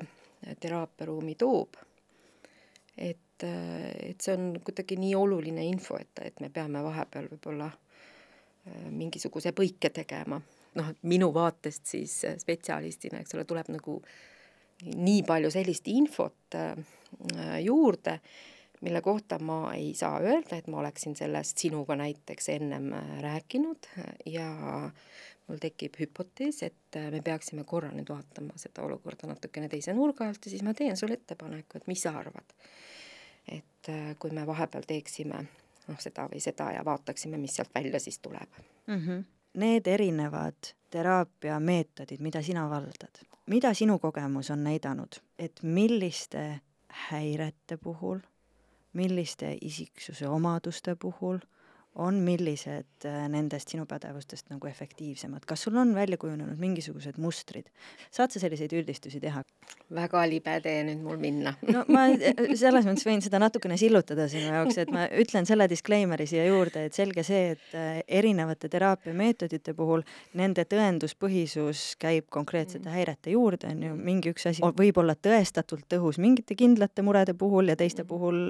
teraapiaruumi toob, et et, see on kuidagi nii oluline info, et, et me peame vahepeal võib-olla äh, mingisuguse põike tegema. noh, minu vaatest siis äh, spetsialistina, eks ole, tuleb nagu nii palju sellist infot äh, juurde, mille kohta ma ei saa öelda, et ma oleksin sellest sinuga näiteks ennem rääkinud ja mul tekib hüpotees, et me peaksime korra nüüd vaatama seda olukorda natukene teise nurga alt ja siis ma teen sulle ettepaneku, et mis sa arvad et äh, kui me vahepeal teeksime noh, seda või seda ja vaataksime, mis sealt välja siis tuleb mm. -hmm. Need erinevad teraapiameetodid, mida sina valdad, mida sinu kogemus on näidanud, et milliste häirete puhul, milliste isiksuse omaduste puhul on, millised äh, nendest sinu pädevustest nagu efektiivsemad, kas sul on välja kujunenud mingisugused mustrid? saad sa selliseid üldistusi teha? väga libe tee nüüd mul minna no ma äh, selles mõttes võin seda natukene sillutada sinu jaoks, et ma ütlen selle disclaimer'i siia juurde, et selge see, et äh, erinevate teraapiameetodite puhul nende tõenduspõhisus käib konkreetsete mm. häirete juurde, on ju, mingi üks asi võib olla tõestatult tõhus mingite kindlate murede puhul ja teiste mm. puhul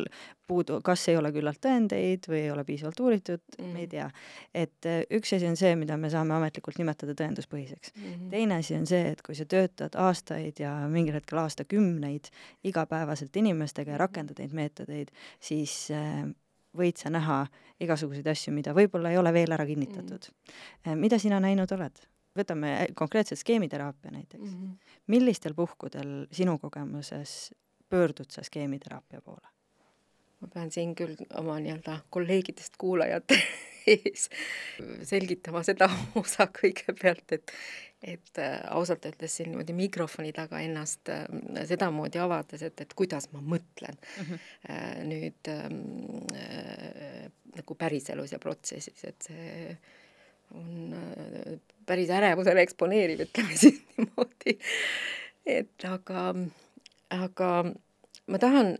puudu, kas ei ole küllalt tõendeid või ei ole piisavalt uuritud, tehtud mm., me ei tea. et äh, üks asi on see, mida me saame ametlikult nimetada tõenduspõhiseks mm. -hmm. teine asi on see, et kui sa töötad aastaid ja mingil hetkel aastakümneid igapäevaselt inimestega ja mhm. rakendad neid meetodeid, siis äh, võid sa näha igasuguseid asju, mida võib-olla ei ole veel ära kinnitatud mm. -hmm. mida sina näinud oled? võtame konkreetselt skeemiteraapia näiteks mm. -hmm. millistel puhkudel sinu kogemuses pöördud sa skeemiteraapia poole? Ma pean siin küll oma nii-öelda kolleegidest kuulajate ees selgitama seda osa kõigepealt, et et äh, ausalt öeldes siin niimoodi mikrofoni taga ennast äh, sedamoodi avades, et, et kuidas ma mõtlen mm -hmm. nüüd äh, nagu päriselus ja protsessis, et see on päris ärevusele eksponeeriv, ütleme siis niimoodi. et aga, aga ma tahan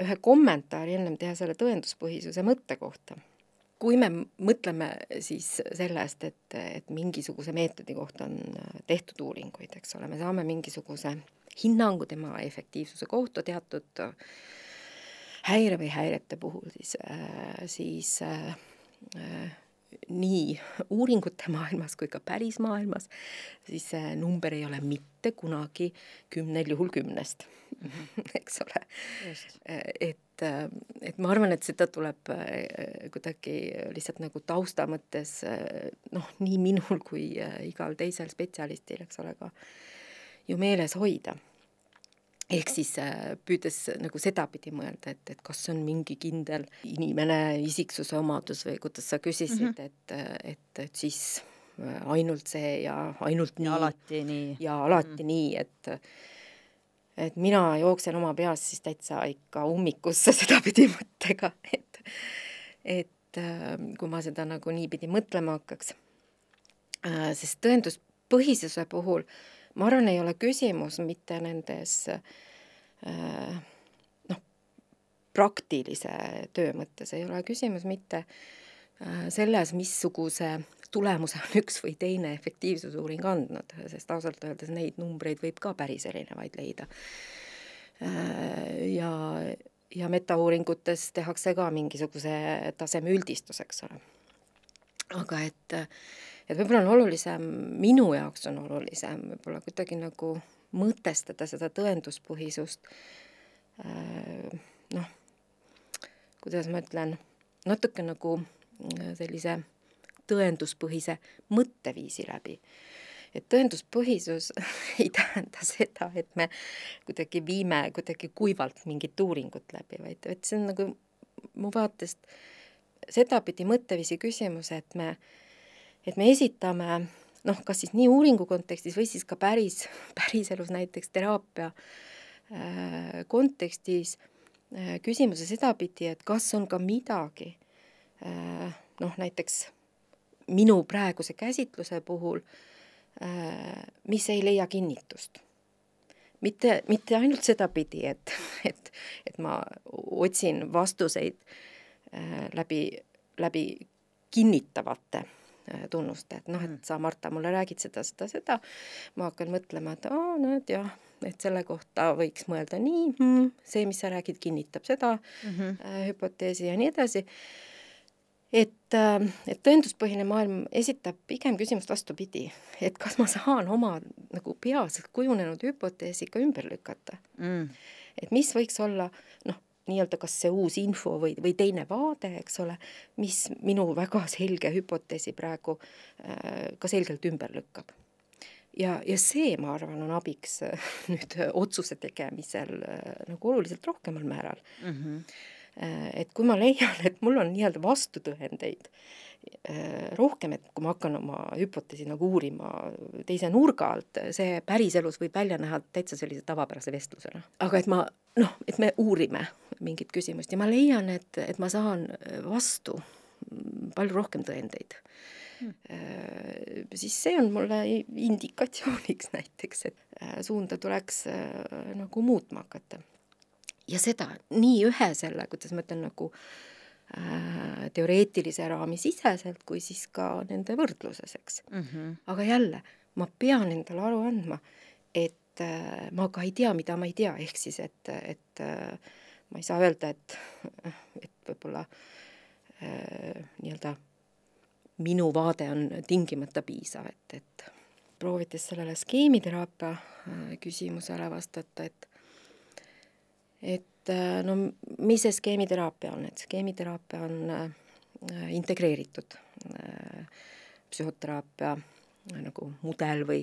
ühe kommentaari ennem teha selle tõenduspõhisuse mõtte kohta. kui me mõtleme siis sellest, et, et mingisuguse meetodi kohta on tehtud uuringuid, eks ole, me saame mingisuguse hinnangu tema efektiivsuse kohta teatud häire või häirete puhul, siis, siis äh, nii uuringute maailmas kui ka pärismaailmas, siis see number ei ole mitte kunagi kümnel juhul kümnest eks ole. et, et ma arvan, et seda tuleb äh, kuidagi lihtsalt nagu tausta mõttes noh, nii minul kui äh, igal teisel spetsialistil, eks ole, ka ju meeles hoida ehk siis äh, püüdes nagu sedapidi mõelda, et, et kas on mingi kindel inimene, isiksuse omadus või kuidas sa küsisid mm, -hmm. et, et, et siis äh, ainult see ja ainult nii. ja alati nii. ja alati mm -hmm. nii, et et mina jooksen oma peas siis täitsa ikka ummikusse sedapidi mõttega, et et äh, kui ma seda nagu niipidi mõtlema hakkaks, sest tõenduspõhisuse puhul äh, ma arvan, ei ole küsimus mitte nendes äh, noh, praktilise töö mõttes ei ole küsimus mitte äh, selles, missuguse tulemuse on üks või teine efektiivsusuuring andnud, sest ausalt öeldes neid numbreid võib ka päris erinevaid leida. Äh, ja, ja metauuringutes tehakse ka mingisuguse taseme üldistus, eks ole. aga et et võib-olla on olulisem, minu jaoks on olulisem võib-olla kuidagi nagu mõtestada seda tõenduspõhisust äh, noh, kuidas ma ütlen, natuke nagu äh, sellise tõenduspõhise mõtteviisi läbi. et tõenduspõhisus ei tähenda seda, et me kuidagi viime kuidagi kuivalt mingit uuringut läbi, vaid, vaid see on nagu mu vaatest sedapidi mõtteviisi küsimus, et me, et me esitame noh, kas siis nii uuringu kontekstis või siis ka päris, päriselus näiteks teraapia äh, kontekstis äh, küsimuse sedapidi, et kas on ka midagi äh, noh, näiteks minu praeguse käsitluse puhul, mis ei leia kinnitust. mitte, mitte ainult sedapidi, et, et, et ma otsin vastuseid läbi, läbi kinnitavate Äh, tunnuste, et noh, et mm. sa, Marta, mulle räägid seda, seda, seda, ma hakkan mõtlema, et aa, näed jah, et selle kohta võiks mõelda nii. Mm,, see, mis sa räägid, kinnitab seda mm -hmm. äh, hüpoteesi ja nii edasi, et, äh, et tõenduspõhine maailm esitab pigem küsimust vastupidi, et kas ma saan oma nagu peas kujunenud hüpoteesi ka ümber lükata? Mm.. et mis võiks olla noh, nii-öelda kas see uus info või, või teine vaade, eks ole, mis minu väga selge hüpoteesi praegu äh, ka selgelt ümber lükkab. ja, ja see, ma arvan, on abiks äh, nüüd otsuse tegemisel äh, nagu oluliselt rohkemal määral mm. -hmm. et kui ma leian, et mul on nii-öelda vastutõendeid Äh, rohkem, et kui ma hakkan oma hüpoteesi nagu uurima teise nurga alt, see päriselus võib välja näha täitsa sellise tavapärase vestlusena. aga et ma noh, et me uurime mingit küsimust ja ma leian, et, et ma saan vastu palju rohkem tõendeid hmm. Äh, siis see on mulle indikatsiooniks näiteks, et äh, suunda tuleks nagu muutma hakata. ja seda nii ühe selle, kuidas ma ütlen, nagu äh, Äh, teoreetilise raami siseselt kui siis ka nende võrdluses, eks mm. -hmm. aga jälle, ma pean endale aru andma, et äh, ma ka ei tea, mida ma ei tea, ehk siis et, et äh, ma ei saa öelda, et, et võib-olla äh, nii-öelda minu vaade on tingimata piisav, et, et proovides sellele skeemiteraapia äh, küsimusele vastata, et et Äh, no mis see skeemiteraapia on, et skeemiteraapia on äh, integreeritud äh, psühhoteraapia nagu mudel või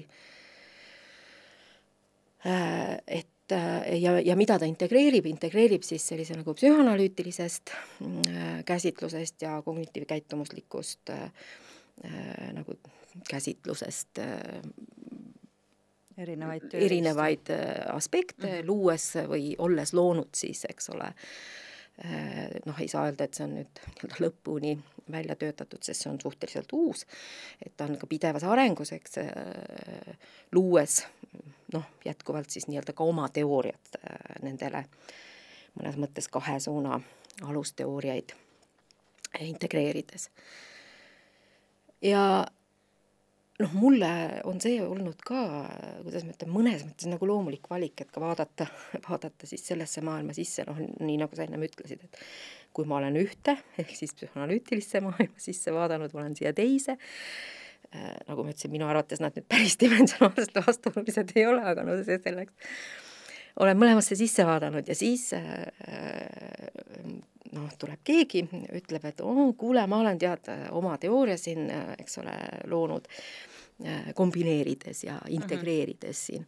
et ja, ja mida ta integreerib, integreerib siis sellise nagu psühhanalüütilisest käsitlusest ja kognitiivkäitumuslikust nagu käsitlusest erinevaid tööriistu. erinevaid äh, aspekte mm, -hmm. luues või olles loonud siis, eks ole, äh, noh, ei saa öelda, et see on nüüd nii-öelda lõpuni välja töötatud, sest see on suhteliselt uus, et ta on ka pidevas arengus, eks, äh, luues noh, jätkuvalt siis nii-öelda ka oma teooriat nendele mõnes mõttes kahe suuna alusteooriaid integreerides. ja noh, mulle on see olnud ka, kuidas ma ütlen, mõnes mõttes nagu loomulik valik, et ka vaadata, vaadata siis sellesse maailma sisse, noh, nii nagu sa ennem ütlesid, et kui ma olen ühte, ehk siis psühhanalüütilisse maailma sisse vaadanud, olen siia teise äh,, nagu ma ütlesin, minu arvates nad nüüd päris dimensionaalselt vastuolulised ei ole, aga no see selleks, olen mõlemasse sisse vaadanud ja siis äh, noh, tuleb keegi, ütleb, et oo, kuule, ma olen tead oma teooria siin, eks ole, loonud äh, kombineerides ja integreerides siin.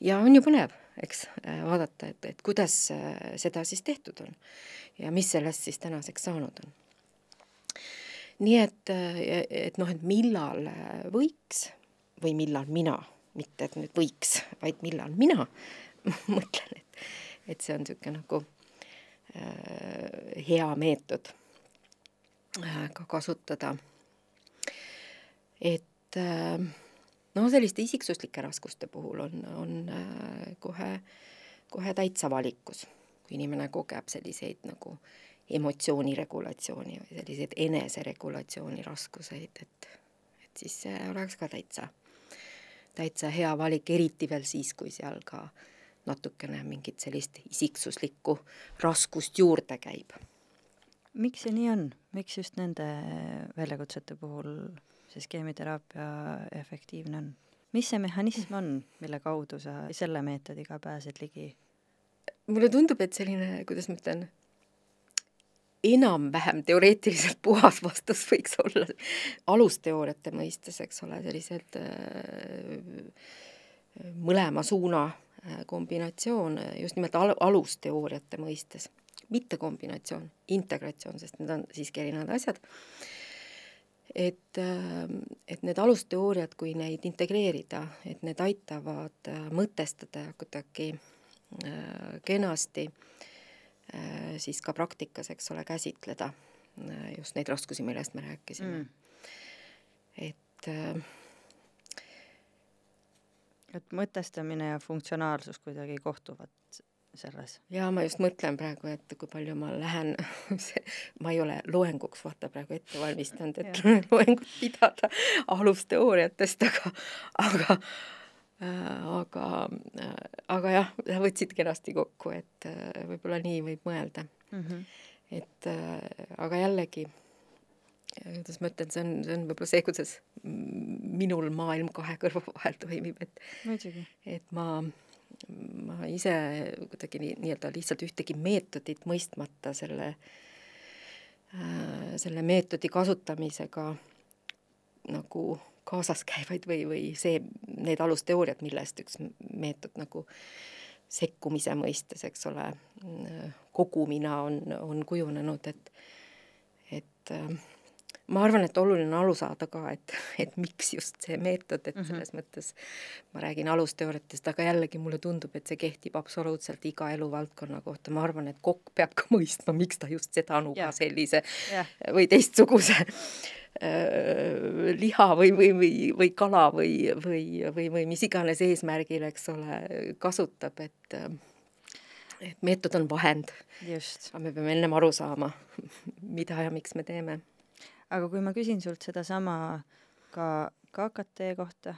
ja on ju põnev, eks, äh, vaadata, et, et kuidas äh, seda siis tehtud on ja mis sellest siis tänaseks saanud on. Nii et, et noh, et millal võiks või millal mina, mitte et nüüd võiks, vaid millal mina mõtlen, et, et see on niisugune nagu Äh, hea meetod äh, ka kasutada. et äh, no selliste isiksuslike raskuste puhul on, on kohe, kohe täitsa valikus, kui inimene kogeb selliseid nagu emotsiooniregulatsiooni või selliseid eneseregulatsiooni raskuseid, et, et siis see oleks ka täitsa, täitsa hea valik, eriti veel siis, kui seal ka natukene mingit sellist isiksuslikku raskust juurde käib. miks see nii on, miks just nende väljakutsete puhul see skeemiteraapia efektiivne on? mis see mehhanism on, mille kaudu sa selle meetodiga pääsed ligi? mulle tundub, et selline, kuidas ma ütlen, enam-vähem teoreetiliselt puhas vastus võiks olla alusteooriate mõistes, eks ole, sellised äh, mõlema suuna äh, kombinatsioon just nimelt al-, alusteooriate mõistes, mitte kombinatsioon, integratsioon, sest need on siiski erinevad asjad. et, äh, et need alusteooriad, kui neid integreerida, et need aitavad mõtestada kuidagi kenasti siis ka praktikas, eks ole, käsitleda just neid raskusi, millest me rääkisime. Mm.. et äh, et mõtestamine ja funktsionaalsus kuidagi kohtuvad selles? jaa, ma just mõtlen praegu, et kui palju ma lähen ma ei ole loenguks vaata praegu ette valmistanud, et loengut pidada alusteooriatest, aga, aga äh, aga, äh, aga jah, võtsid kenasti kokku, et äh, võib-olla nii võib mõelda mm. -hmm. et aga jällegi kuidas ma ütlen, see on, see on võib-olla see, kuidas minul maailm kahe kõrva vahel toimib, et et ma, ma ise kuidagi nii, nii-öelda lihtsalt ühtegi meetodit mõistmata selle äh,, selle meetodi kasutamisega nagu kaasas käivaid või, või see, need alusteooriad, millest üks meetod nagu sekkumise mõistes, eks ole, kogumina on, on kujunenud, et, et äh, ma arvan, et oluline on aru saada ka, et, et miks just see meetod, et mm -hmm. selles mõttes ma räägin alusteooriatest, aga jällegi mulle tundub, et see kehtib absoluutselt iga eluvaldkonna kohta, ma arvan, et kokk peab ka mõistma, miks ta just seda nuga sellise ja. või teistsuguse liha või, või, või, või kala või, või, või, või mis iganes eesmärgil, eks ole, kasutab, et et meetod on vahend. aga me peame ennem aru saama, mida ja miks me teeme aga kui ma küsin sult sedasama ka KKT kohta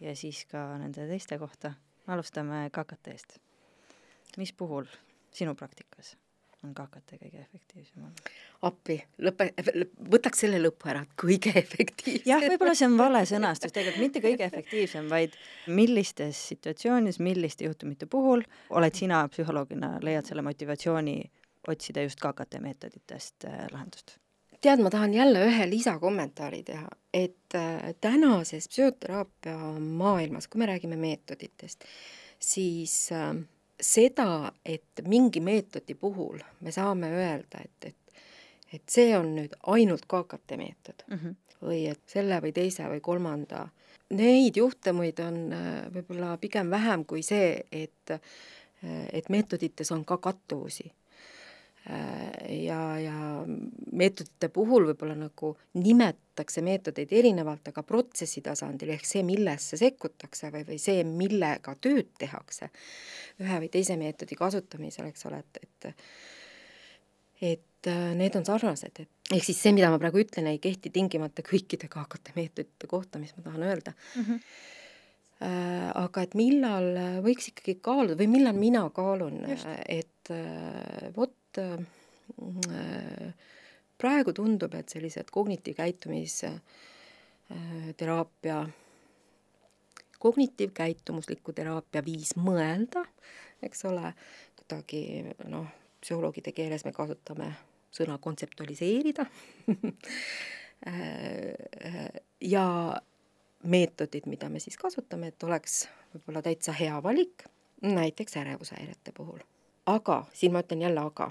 ja siis ka nende teiste kohta, alustame KKT-st. mis puhul sinu praktikas on KKT kõige efektiivsem olnud? appi, lõpe, võtaks selle lõpu ära, kõige efektiivsem. jah, võib-olla see on vale sõnastus, tegelikult mitte kõige efektiivsem, vaid millistes situatsioonides, milliste juhtumite puhul oled sina psühholoogina, leiad selle motivatsiooni otsida just KKT meetoditest äh, lahendust? Tead, ma tahan jälle ühe lisakommentaari teha, et äh, tänases psühhoteraapia maailmas, kui me räägime meetoditest, siis äh, seda, et mingi meetodi puhul me saame öelda, et, et et see on nüüd ainult KKT meetod mm -hmm. või et selle või teise või kolmanda, neid juhtumeid on äh, võib-olla pigem vähem kui see, et äh, et meetodites on ka kattuvusi ja, ja meetodite puhul võib-olla nagu nimetatakse meetodeid erinevalt, aga protsessi tasandil ehk see, millesse sekkutakse või, või see, millega tööd tehakse ühe või teise meetodi kasutamisel, eks ole, et, et et äh, need on sarnased, et ehk siis see, mida ma praegu ütlen, ei kehti tingimata kõikide KKT meetodite kohta, mis ma tahan öelda mm. -hmm. Äh, aga et millal võiks ikkagi kaaluda või millal mina kaalun, et äh, vot äh, praegu tundub, et sellised kognitiivkäitumisteraapia, kognitiivkäitumusliku teraapia viis mõelda, eks ole, kuidagi noh, psühholoogide keeles me kasutame sõna kontseptualiseerida ja meetodid, mida me siis kasutame, et oleks võib-olla täitsa hea valik, näiteks ärevushäirete puhul. aga, siin ma ütlen jälle aga,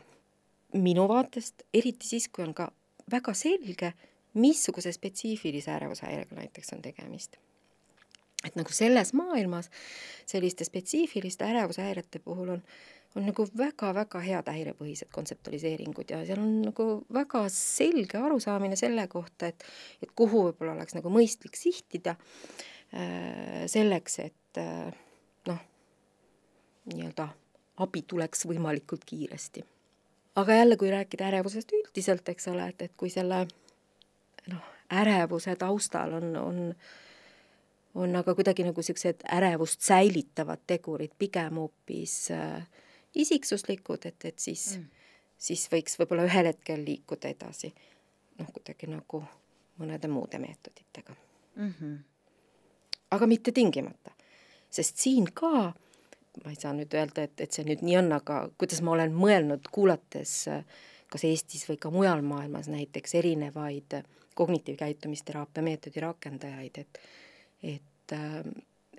minu vaatest, eriti siis, kui on ka väga selge, missuguse spetsiifilise ärevushäirega näiteks on tegemist. et nagu selles maailmas selliste spetsiifiliste ärevushäirete puhul on on nagu väga-väga head häirepõhised kontseptualiseeringud ja seal on nagu väga selge arusaamine selle kohta, et, et kuhu võib-olla oleks nagu mõistlik sihtida äh, selleks, et äh, noh, nii-öelda abi tuleks võimalikult kiiresti. Aga jälle, kui rääkida ärevusest üldiselt, eks ole, et, et kui selle noh, ärevuse taustal on, on on aga kuidagi nagu niisugused ärevust säilitavad tegurid pigem hoopis äh, isiksuslikud, et, et siis mm., siis võiks võib-olla ühel hetkel liikuda edasi noh, kuidagi nagu mõnede muude meetoditega mm. -hmm. aga mitte tingimata, sest siin ka ma ei saa nüüd öelda, et, et see nüüd nii on, aga kuidas ma olen mõelnud, kuulates kas Eestis või ka mujal maailmas näiteks erinevaid kognitiivkäitumisteraapia meetodi rakendajaid, et et äh,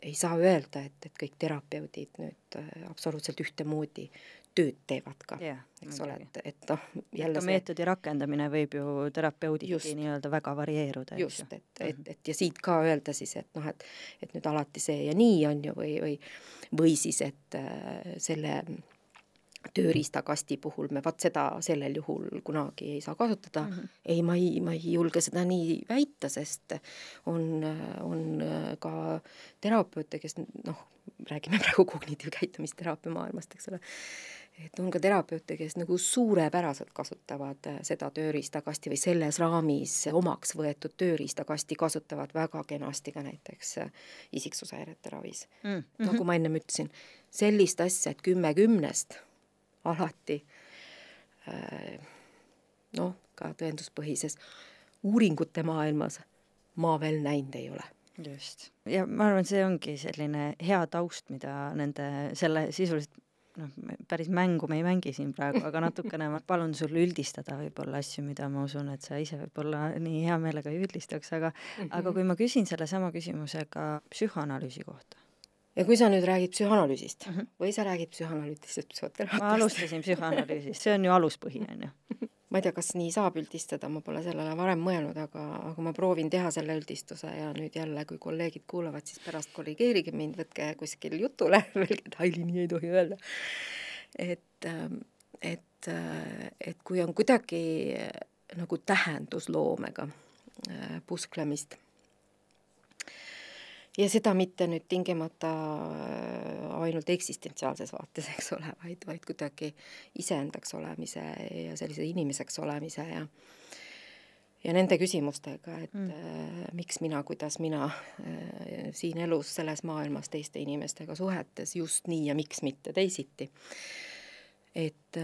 ei saa öelda, et, et kõik terapeudid nüüd äh, absoluutselt ühtemoodi tööd teevad ka yeah,, eks ole, et, et noh, jälle see meetodi rakendamine võib ju terapeuditi nii-öelda väga varieeruda, just, et, et, et ja siit ka öelda siis, et noh, et et nüüd alati see ja nii on ju, või, või või siis, et äh, selle tööriistakasti puhul me vaat seda sellel juhul kunagi ei saa kasutada mm. -hmm. ei, ma ei, ma ei julge seda nii väita, sest on, on ka terapeute, kes noh, räägime praegu kognitiivkäitumisteraapia maailmast, eks ole, et on ka terapeute, kes nagu suurepäraselt kasutavad seda tööriistakasti või selles raamis omaks võetud tööriistakasti kasutavad väga kenasti ka näiteks isiksushäirete ravis mm. -hmm. nagu ma ennem ütlesin, sellist asja, et kümme kümnest alati äh, noh, ka tõenduspõhises uuringute maailmas ma veel näinud ei ole. just, ja ma arvan, see ongi selline hea taust, mida nende, selle sisuliselt noh, päris mängu me ei mängi siin praegu, aga natukene ma palun sul üldistada võib-olla asju, mida ma usun, et sa ise võib-olla nii hea meelega ei üldistaks, aga mm -hmm. aga kui ma küsin sellesama küsimuse ka psühhoanalüüsi kohta, ja kui sa nüüd räägid psühhanalüüsist mm -hmm. või sa räägid psühhanalüütilisest psühhoteraapiast. ma alustasin psühhanalüüsist, see on ju aluspõhi, on ju. ma ei tea, kas nii saab üldistada, ma pole sellele varem mõelnud, aga, aga ma proovin teha selle üldistuse ja nüüd jälle, kui kolleegid kuulavad, siis pärast korrigeerige mind, võtke kuskil jutule, öelge, et Aili, nii ei tohi öelda. et, ähm, et, äh, et kui on kuidagi nagu tähendusloomega äh, pusklemist ja seda mitte nüüd tingimata äh, ainult eksistentsiaalses vaates, eks ole, vaid, vaid kuidagi iseendaks olemise ja sellise inimeseks olemise ja ja nende küsimustega, et mm. äh, miks mina, kuidas mina äh, siin elus, selles maailmas teiste inimestega suhetes just nii ja miks mitte teisiti. et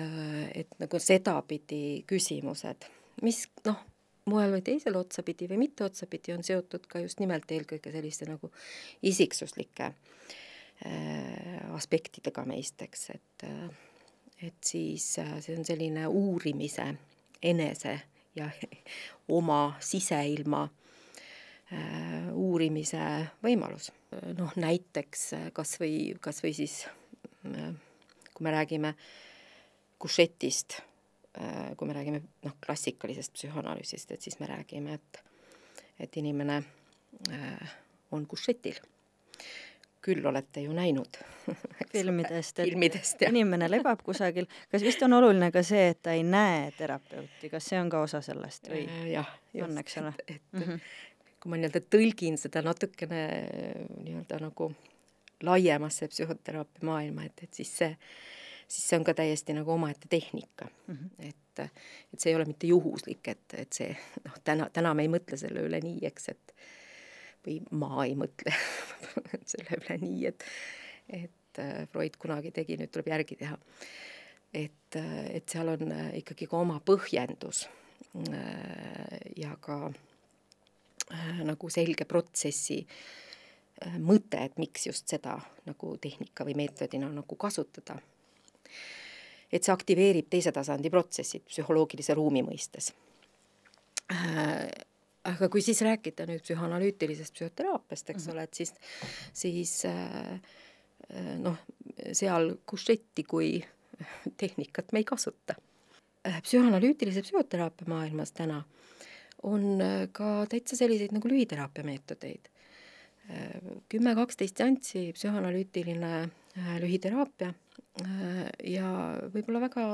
et nagu sedapidi küsimused, mis noh, moel või teisel otsapidi või mitte otsapidi on seotud ka just nimelt eelkõige selliste nagu isiksuslike äh, aspektidega meist, eks, et äh, et siis äh, see on selline uurimise, enese ja oma siseilma äh, uurimise võimalus. noh, näiteks äh, kas või, kas või siis äh, kui me räägime kušetist kui me räägime noh, klassikalisest psühhoanalüüsist, et siis me räägime, et et inimene äh, on kušetil. küll olete ju näinud filmidest, et filmidest, inimene lebab kusagil, kas vist on oluline ka see, et ta ei näe terapeuti, kas see on ka osa sellest või äh,? jah, on, eks ole. et, et mm -hmm. kui ma nii-öelda tõlgin seda natukene nii-öelda nagu laiemasse psühhoteraapia maailma, et, et siis see siis see on ka täiesti nagu omaette tehnika mm. -hmm. et, et see ei ole mitte juhuslik, et, et see noh, täna, täna me ei mõtle selle üle nii, eks, et või ma ei mõtle selle üle nii, et, et äh, Freud kunagi tegi, nüüd tuleb järgi teha. et, äh, et seal on äh, ikkagi ka oma põhjendus ja ka nagu selge protsessi mõte, et miks just seda nagu tehnika või meetodina nagu kasutada et see aktiveerib teise tasandi protsessid psühholoogilise ruumi mõistes. Äh, aga kui siis rääkida nüüd psühhoanalüütilisest psühhoteraapiast, eks mm -hmm. ole, et siis, siis äh, äh, noh, seal kušetti kui tehnikat me ei kasuta. psühhoanalüütilise psühhoteraapia maailmas täna on ka täitsa selliseid nagu lühiteraapia meetodeid. kümme-kaksteist seanssi psühhoanalüütiline lühiteraapia Äh, ja võib-olla väga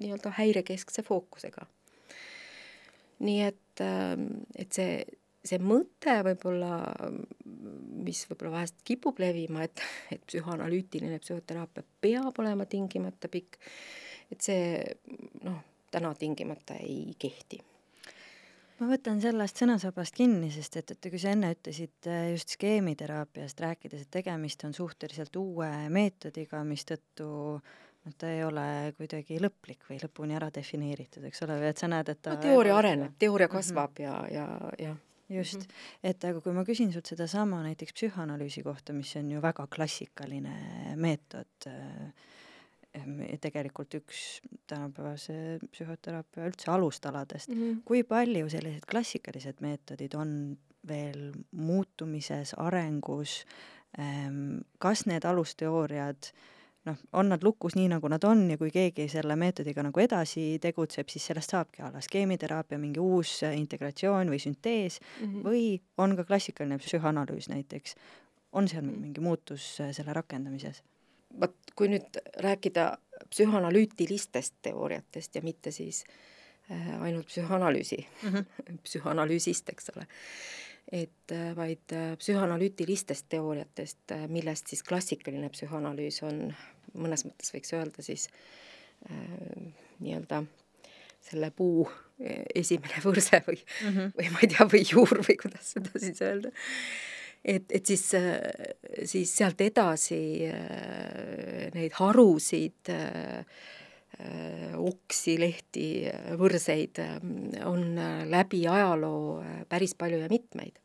nii-öelda häirekeskse fookusega. nii et, ähm, et see, see mõte võib-olla, mis võib-olla vahest kipub levima, et, et psühhoanalüütiline psühhoteraapia peab olema tingimata pikk, et see noh, täna tingimata ei kehti ma võtan sellest sõnasabast kinni, sest et, et kui sa enne ütlesid äh, just skeemiteraapiast rääkides, et tegemist on suhteliselt uue meetodiga, mistõttu noh, ta ei ole kuidagi lõplik või lõpuni ära defineeritud, eks ole, või et sa näed, et ta no teooria areneb, teooria mhm. kasvab mm -hmm. ja, ja, ja just mm, -hmm. et aga kui ma küsin sult sedasama näiteks psühhanalüüsi kohta, mis on ju väga klassikaline meetod, äh, tegelikult üks tänapäevase psühhoteraapia üldse alustaladest mm. -hmm. kui palju sellised klassikalised meetodid on veel muutumises, arengus, ehm, kas need alusteooriad noh, on nad lukus nii, nagu nad on ja kui keegi selle meetodiga nagu edasi tegutseb, siis sellest saabki a la skeemiteraapia mingi uus integratsioon või süntees mm -hmm. või on ka klassikaline psühhanalüüs näiteks. on seal mhm. mingi muutus selle rakendamises? Vot kui nüüd rääkida psühhanalüütilistest teooriatest ja mitte siis äh, ainult psühhanalüüsi mm, -hmm. psühhanalüüsist, eks ole, et äh, vaid äh, psühhanalüütilistest teooriatest, millest siis klassikaline psühhanalüüs on, mõnes mõttes võiks öelda siis äh, nii-öelda selle puu esimene võrse või mm, -hmm. või ma ei tea, või juur või kuidas seda siis öelda et, et siis, siis sealt edasi äh, neid harusid, äh, oksi, lehti, võrseid äh, on läbi ajaloo päris palju ja mitmeid.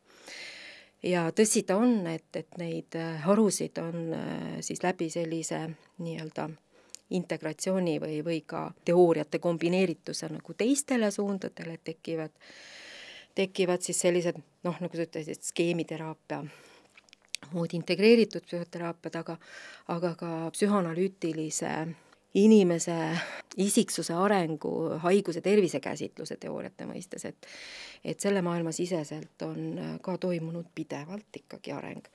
ja tõsi ta on, et, et neid harusid on siis läbi sellise nii-öelda integratsiooni või, või ka teooriate kombineerituse nagu teistele suundadele tekivad äh, tekivad siis sellised noh, nagu sa ütlesid, skeemiteraapia moodi integreeritud psühhoteraapiad, aga aga ka psühhoanalüütilise inimese isiksuse arengu, haiguse tervisekäsitluse teooriate mõistes, et et selle maailma siseselt on ka toimunud pidevalt ikkagi areng.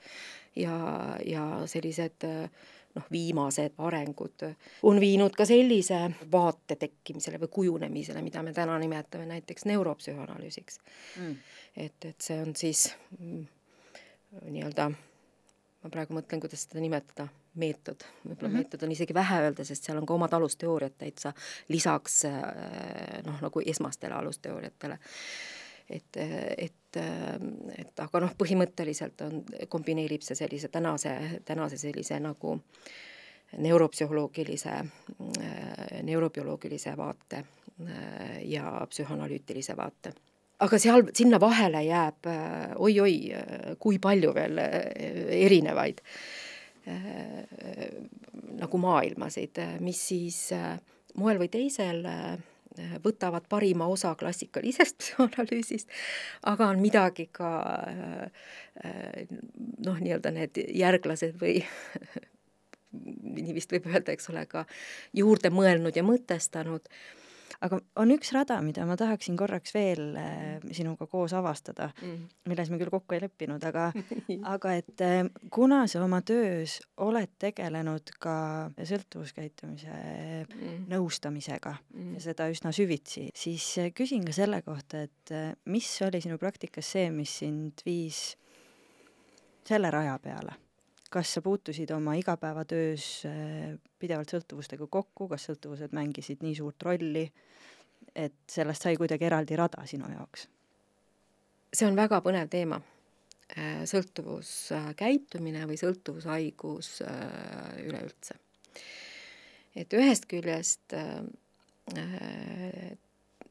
ja, ja sellised äh, noh, viimased arengud on viinud ka sellise vaate tekkimisele või kujunemisele, mida me täna nimetame näiteks neuropsühhanalüüsiks. Mm.. et, et see on siis mm, nii-öelda, ma praegu mõtlen, kuidas seda nimetada, meetod, võib-olla mm -hmm. meetod on isegi vähe öelda, sest seal on ka omad alusteooriad täitsa lisaks noh, nagu esmastele alusteooriatele et, et, et aga noh, põhimõtteliselt on, kombineerib see sellise tänase, tänase sellise nagu neuropsühholoogilise, neurobioloogilise vaate ja psühhanalüütilise vaate. Aga seal, sinna vahele jääb oi-oi, kui palju veel erinevaid nagu maailmasid, mis siis moel või teisel võtavad parima osa klassikalisest psühhoanalüüsist, aga on midagi ka noh, nii-öelda need järglased või nii vist võib öelda, eks ole, ka juurde mõelnud ja mõtestanud aga on üks rada, mida ma tahaksin korraks veel äh, sinuga koos avastada mm., milles me küll kokku ei leppinud, aga aga et äh, kuna sa oma töös oled tegelenud ka sõltuvuskäitumise mm. nõustamisega mm. ja seda üsna süvitsi, siis äh, küsin ka selle kohta, et mis oli sinu praktikas see, mis sind viis selle raja peale? Kas sa puutusid oma igapäevatöös äh, pidevalt sõltuvustega kokku, kas sõltuvused mängisid nii suurt rolli, et sellest sai kuidagi eraldi rada sinu jaoks? see on väga põnev teema. Äh, sõltuvuskäitumine või sõltuvushaigus äh, üleüldse. et ühest küljest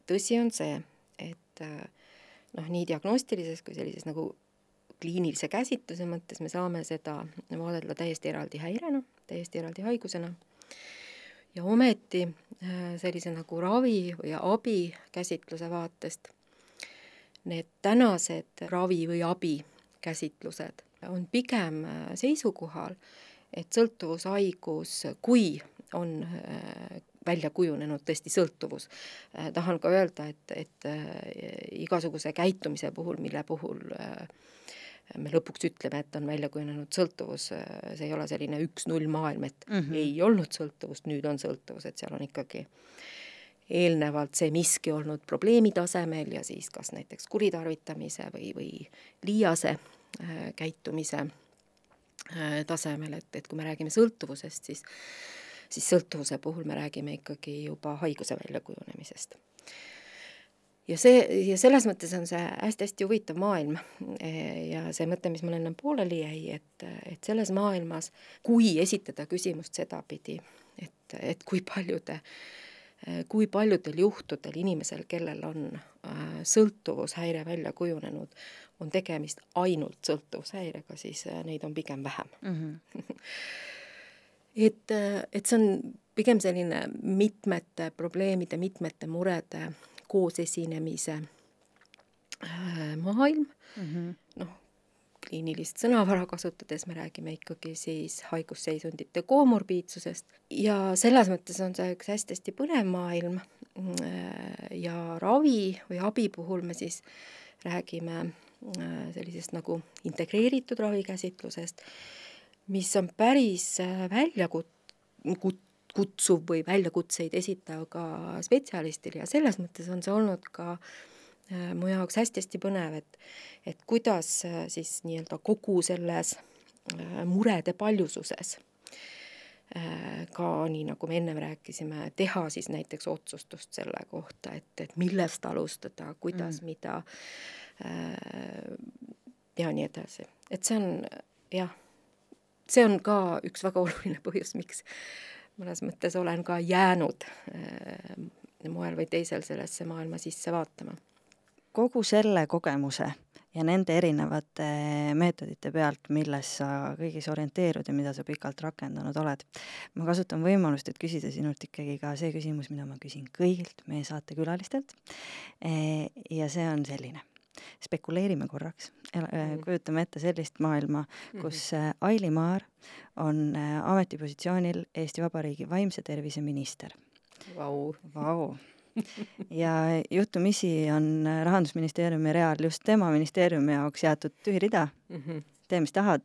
tõsi on see, et noh, nii diagnostilises kui sellises nagu kliinilise käsitluse mõttes me saame seda vaadelda täiesti eraldi häirena, täiesti eraldi haigusena, ja ometi äh, sellise nagu ravi või abi käsitluse vaatest need tänased ravi või abi käsitlused on pigem äh, seisukohal, et sõltuvushaigus, kui on äh, välja kujunenud tõesti sõltuvus. tahan ka öelda, et, et igasuguse käitumise puhul, mille puhul äh, me lõpuks ütleme, et on välja kujunenud sõltuvus, see ei ole selline üks-null maailm, et mm -hmm. ei olnud sõltuvust, nüüd on sõltuvus, et seal on ikkagi eelnevalt see miski olnud probleemi tasemel ja siis kas näiteks kuritarvitamise või, või liiase äh, käitumise äh, tasemel, et, et kui me räägime sõltuvusest, siis siis sõltuvuse puhul me räägime ikkagi juba haiguse väljakujunemisest ja see, ja selles mõttes on see hästi-hästi huvitav maailm ja see mõte, mis mul ennem pooleli jäi, et, et selles maailmas, kui esitada küsimust sedapidi, et, et kui paljude, kui paljudel juhtudel inimesel, kellel on äh, sõltuvushäire välja kujunenud, on tegemist ainult sõltuvushäirega, siis äh, neid on pigem vähem mm. -hmm. et, et see on pigem selline mitmete probleemide, mitmete murede koos esinemise äh, maailm. Mm -hmm., noh, kliinilist sõnavara kasutades me räägime ikkagi siis haigusseisundite komorbiidsusest ja selles mõttes on see üks hästi-hästi põnev maailm. Ja ravi või abi puhul me siis räägime äh, sellisest nagu integreeritud ravikäsitlusest, mis on päris äh, välja kut-, kut-, kutsuv või väljakutseid esitav ka spetsialistile ja selles mõttes on see olnud ka äh, Äh, mu jaoks hästi-hästi põnev, et et kuidas äh, siis nii-öelda kogu selles äh, murede paljususes ka nii, nagu me ennem rääkisime, teha siis näiteks otsustust selle kohta, et, et millest alustada, kuidas mm., mida ja nii edasi. et see on jah, see on ka üks väga oluline põhjus, miks mõnes mõttes olen ka jäänud moel või teisel sellesse maailma sisse vaatama kogu selle kogemuse ja nende erinevate meetodite pealt, milles sa kõigis orienteerud ja mida sa pikalt rakendanud oled, ma kasutan võimalust, et küsida sinult ikkagi ka see küsimus, mida ma küsin kõigilt meie saatekülalistelt. E, ja see on selline spekuleerime korraks, mhm. kujutame ette sellist maailma, kus mhm. Aili Maar on e, ametipositsioonil Eesti Vabariigi vaimse tervise minister. Vau. Vau ja juhtumisi on Rahandusministeeriumi real just tema ministeeriumi jaoks jäetud tühi rida mm. -hmm. tee, mis tahad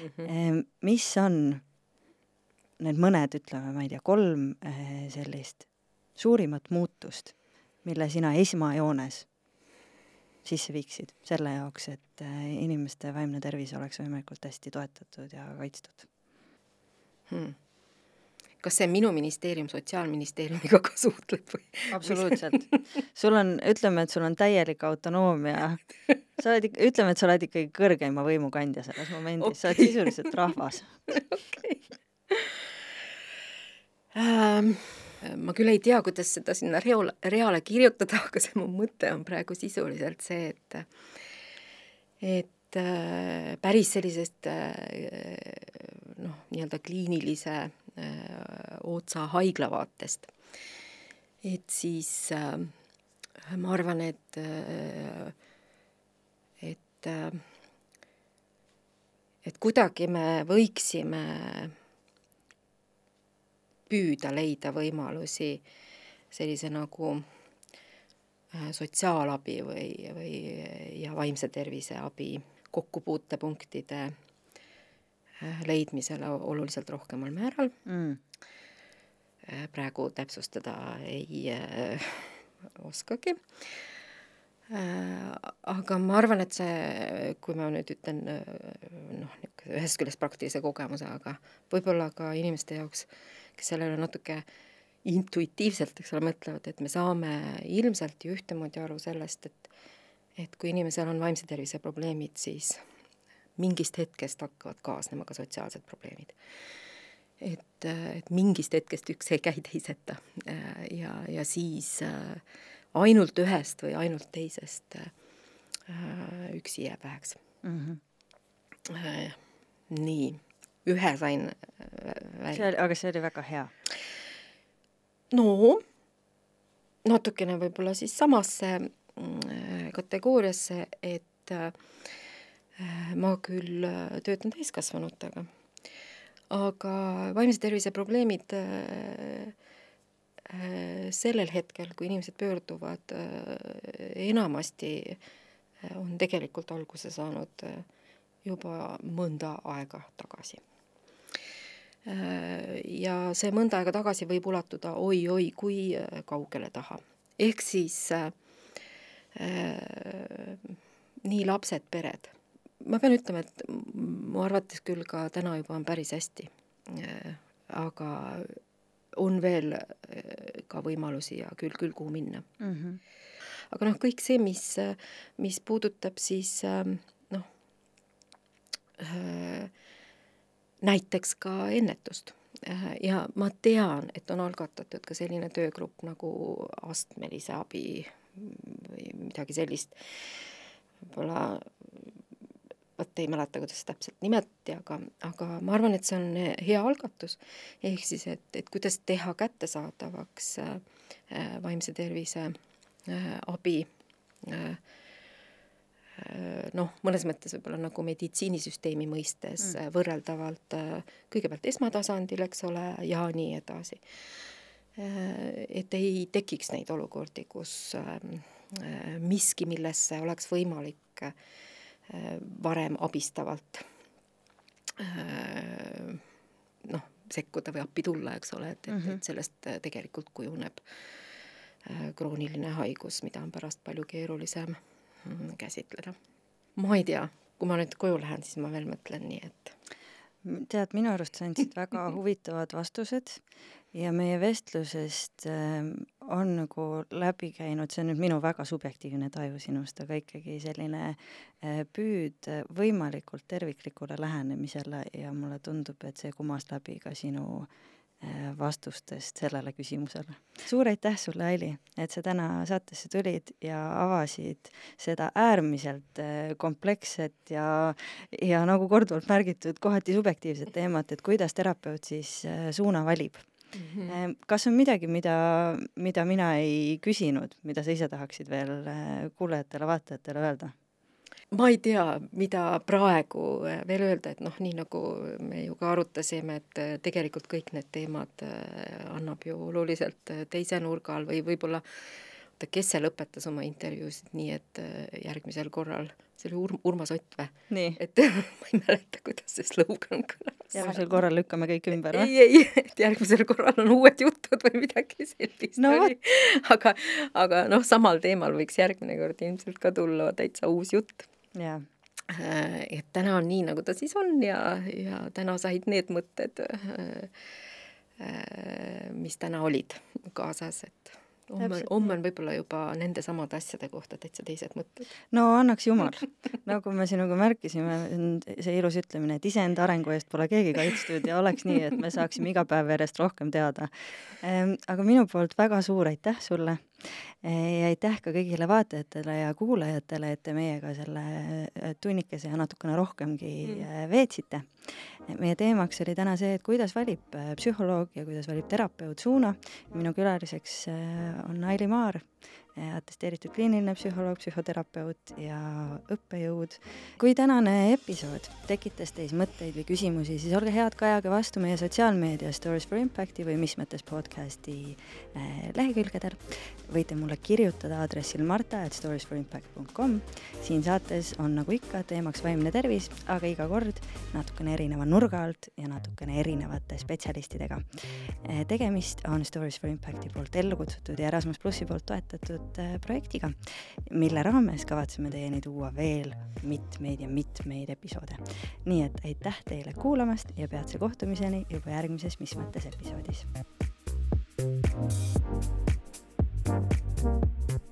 mm. -hmm. mis on need mõned, ütleme, ma ei tea, kolm sellist suurimat muutust, mille sina esmajoones sisse viiksid selle jaoks, et eh, inimeste vaimne tervis oleks võimalikult hästi toetatud ja kaitstud hmm.? kas see minu ministeerium Sotsiaalministeeriumiga ka suhtleb või? absoluutselt. sul on, ütleme, et sul on täielik autonoomia. sa oled, ütleme, et sa oled ikkagi kõrgeima võimu kandja selles momendis okay., sa oled sisuliselt rahvas. okei ähm, ma küll ei tea, kuidas seda sinna reole, reale kirjutada, aga see mu mõte on praegu sisuliselt see, et et äh, päris sellisest äh, noh, nii-öelda kliinilise Äh, Otsa haigla vaatest. et siis ma arvan, et, et, et kuidagi me võiksime püüda leida võimalusi sellise nagu sotsiaalabi või, või ja vaimse tervise abi kokkupuutepunktide Äh, leidmisele oluliselt rohkemal määral mm.. Äh, praegu täpsustada ei äh, oskagi äh,. aga ma arvan, et see, kui ma nüüd ütlen noh, ühest küljest praktilise kogemuse, aga võib-olla ka inimeste jaoks, kes sellele natuke intuitiivselt, eks ole, mõtlevad, et me saame ilmselt ju ühtemoodi aru sellest, et et kui inimesel on vaimse tervise probleemid, siis mingist hetkest hakkavad kaasnema ka sotsiaalsed probleemid. et, et mingist hetkest üks ei käi teiseta ja, ja siis äh, ainult ühest või ainult teisest äh, üksi jääb väheks mm. -hmm. nii, ühe sain välja. see oli, aga see oli väga hea. no natukene võib-olla siis samasse mm, kategooriasse, et äh, Äh, ma küll äh, töötan täiskasvanutega, aga vaimse tervise probleemid äh, sellel hetkel, kui inimesed pöörduvad, enamasti on tegelikult alguse saanud juba mõnda aega tagasi. ja see mõnda aega tagasi võib ulatuda oi-oi kui kaugele taha. ehk siis äh, nii lapsed, pered ma pean ütlema, et mu arvates küll ka täna juba on päris hästi. aga on veel eh, ka võimalusi ja küll, küll kuhu minna mm. -hmm. aga noh, kõik see, mis, mis puudutab siis noh, näiteks ka ennetust ja ma tean, et on algatatud ka selline töögrupp nagu astmelise abi või midagi sellist, võib-olla vot ei mäleta, kuidas täpselt nimetati, aga, aga ma arvan, et see on hea algatus. ehk siis, et, et kuidas teha kättesaadavaks äh, vaimse tervise äh, abi äh, noh, mõnes mõttes võib-olla nagu meditsiinisüsteemi mõistes mm. võrreldavalt kõigepealt esmatasandil, eks ole, ja nii edasi. et ei tekiks neid olukordi, kus miski, millesse oleks võimalik varem abistavalt noh, sekkuda või appi tulla, eks ole, et, et, et mhm. sellest tegelikult kujuneb krooniline haigus, mida on pärast palju keerulisem käsitleda. ma ei tea, kui ma nüüd koju lähen, siis ma veel mõtlen nii, et tead, minu arust sa andsid väga huvitavad vastused ja meie vestlusest äh, on nagu läbi käinud, see on nüüd minu väga subjektiivne taju sinust, aga ikkagi selline äh, püüd võimalikult terviklikule lähenemisele ja mulle tundub, et see kumas läbi ka sinu äh, vastustest sellele küsimusele. suur aitäh sulle, Aili, et sa täna saatesse tulid ja avasid seda äärmiselt kompleksset ja, ja nagu korduvalt märgitud, kohati subjektiivset teemat, et kuidas terapeut siis suuna valib mm. -hmm. kas on midagi, mida, mida mina ei küsinud, mida sa ise tahaksid veel äh, kuulajatele-vaatajatele öelda? Ma ei tea, mida praegu äh, veel öelda, et noh, nii nagu me ju ka arutasime, et äh, tegelikult kõik need teemad annab ju oluliselt teise nurga all või võib-olla oota, kes seal õpetas oma intervjuusid nii, et järgmisel korral see oli Ur-, Urmas Ott või? et ma ei mäleta, kuidas see slogan kõlas. järgmisel korral lükkame kõik ümber või? ei, ei, et järgmisel korral on uued jutud või midagi sellist no, oli. aga, aga noh, samal teemal võiks järgmine kord ilmselt ka tulla täitsa uus jutt. Jaa äh, et täna on nii, nagu ta siis on ja, ja täna said need mõtted, äh, äh, mis täna olid kaasas, et homme, homme on võib-olla juba nende samade asjade kohta täitsa teised mõtted. no annaks jumal, nagu me sinuga märkisime, see ilus ütlemine, et iseenda arengu eest pole keegi kaitstud ja oleks nii, et me saaksime iga päev järjest rohkem teada. Ehm, aga minu poolt väga suur aitäh sulle ja aitäh ka kõigile vaatajatele ja kuulajatele, et te meiega selle äh, tunnikese ja natukene rohkemgi mm. Äh, veetsite. meie teemaks oli täna see, et kuidas valib psühholoog ja kuidas valib terapeut suuna. minu külaliseks on Aili Maar atesteeritud kliiniline psühholoog, psühhoterapeut ja õppejõud. kui tänane episood tekitas teis mõtteid või küsimusi, siis olge head, kajage vastu meie sotsiaalmeedia Stories for Impacti või mis mõttes podcasti eh, lehekülgedel. võite mulle kirjutada aadressil marta.storiesforimpact.com. siin saates on nagu ikka teemaks vaimne tervis, aga iga kord natukene erineva nurga alt ja natukene erinevate spetsialistidega. Eh, tegemist on Stories for Impacti poolt ellu kutsutud ja Erasmus plussi poolt toetatud seotud äh, projektiga, mille raames kavatseme teieni tuua veel mitmeid ja mitmeid episoode. nii et aitäh teile kuulamast ja peatse kohtumiseni juba järgmises Mis mõttes episoodis. thank you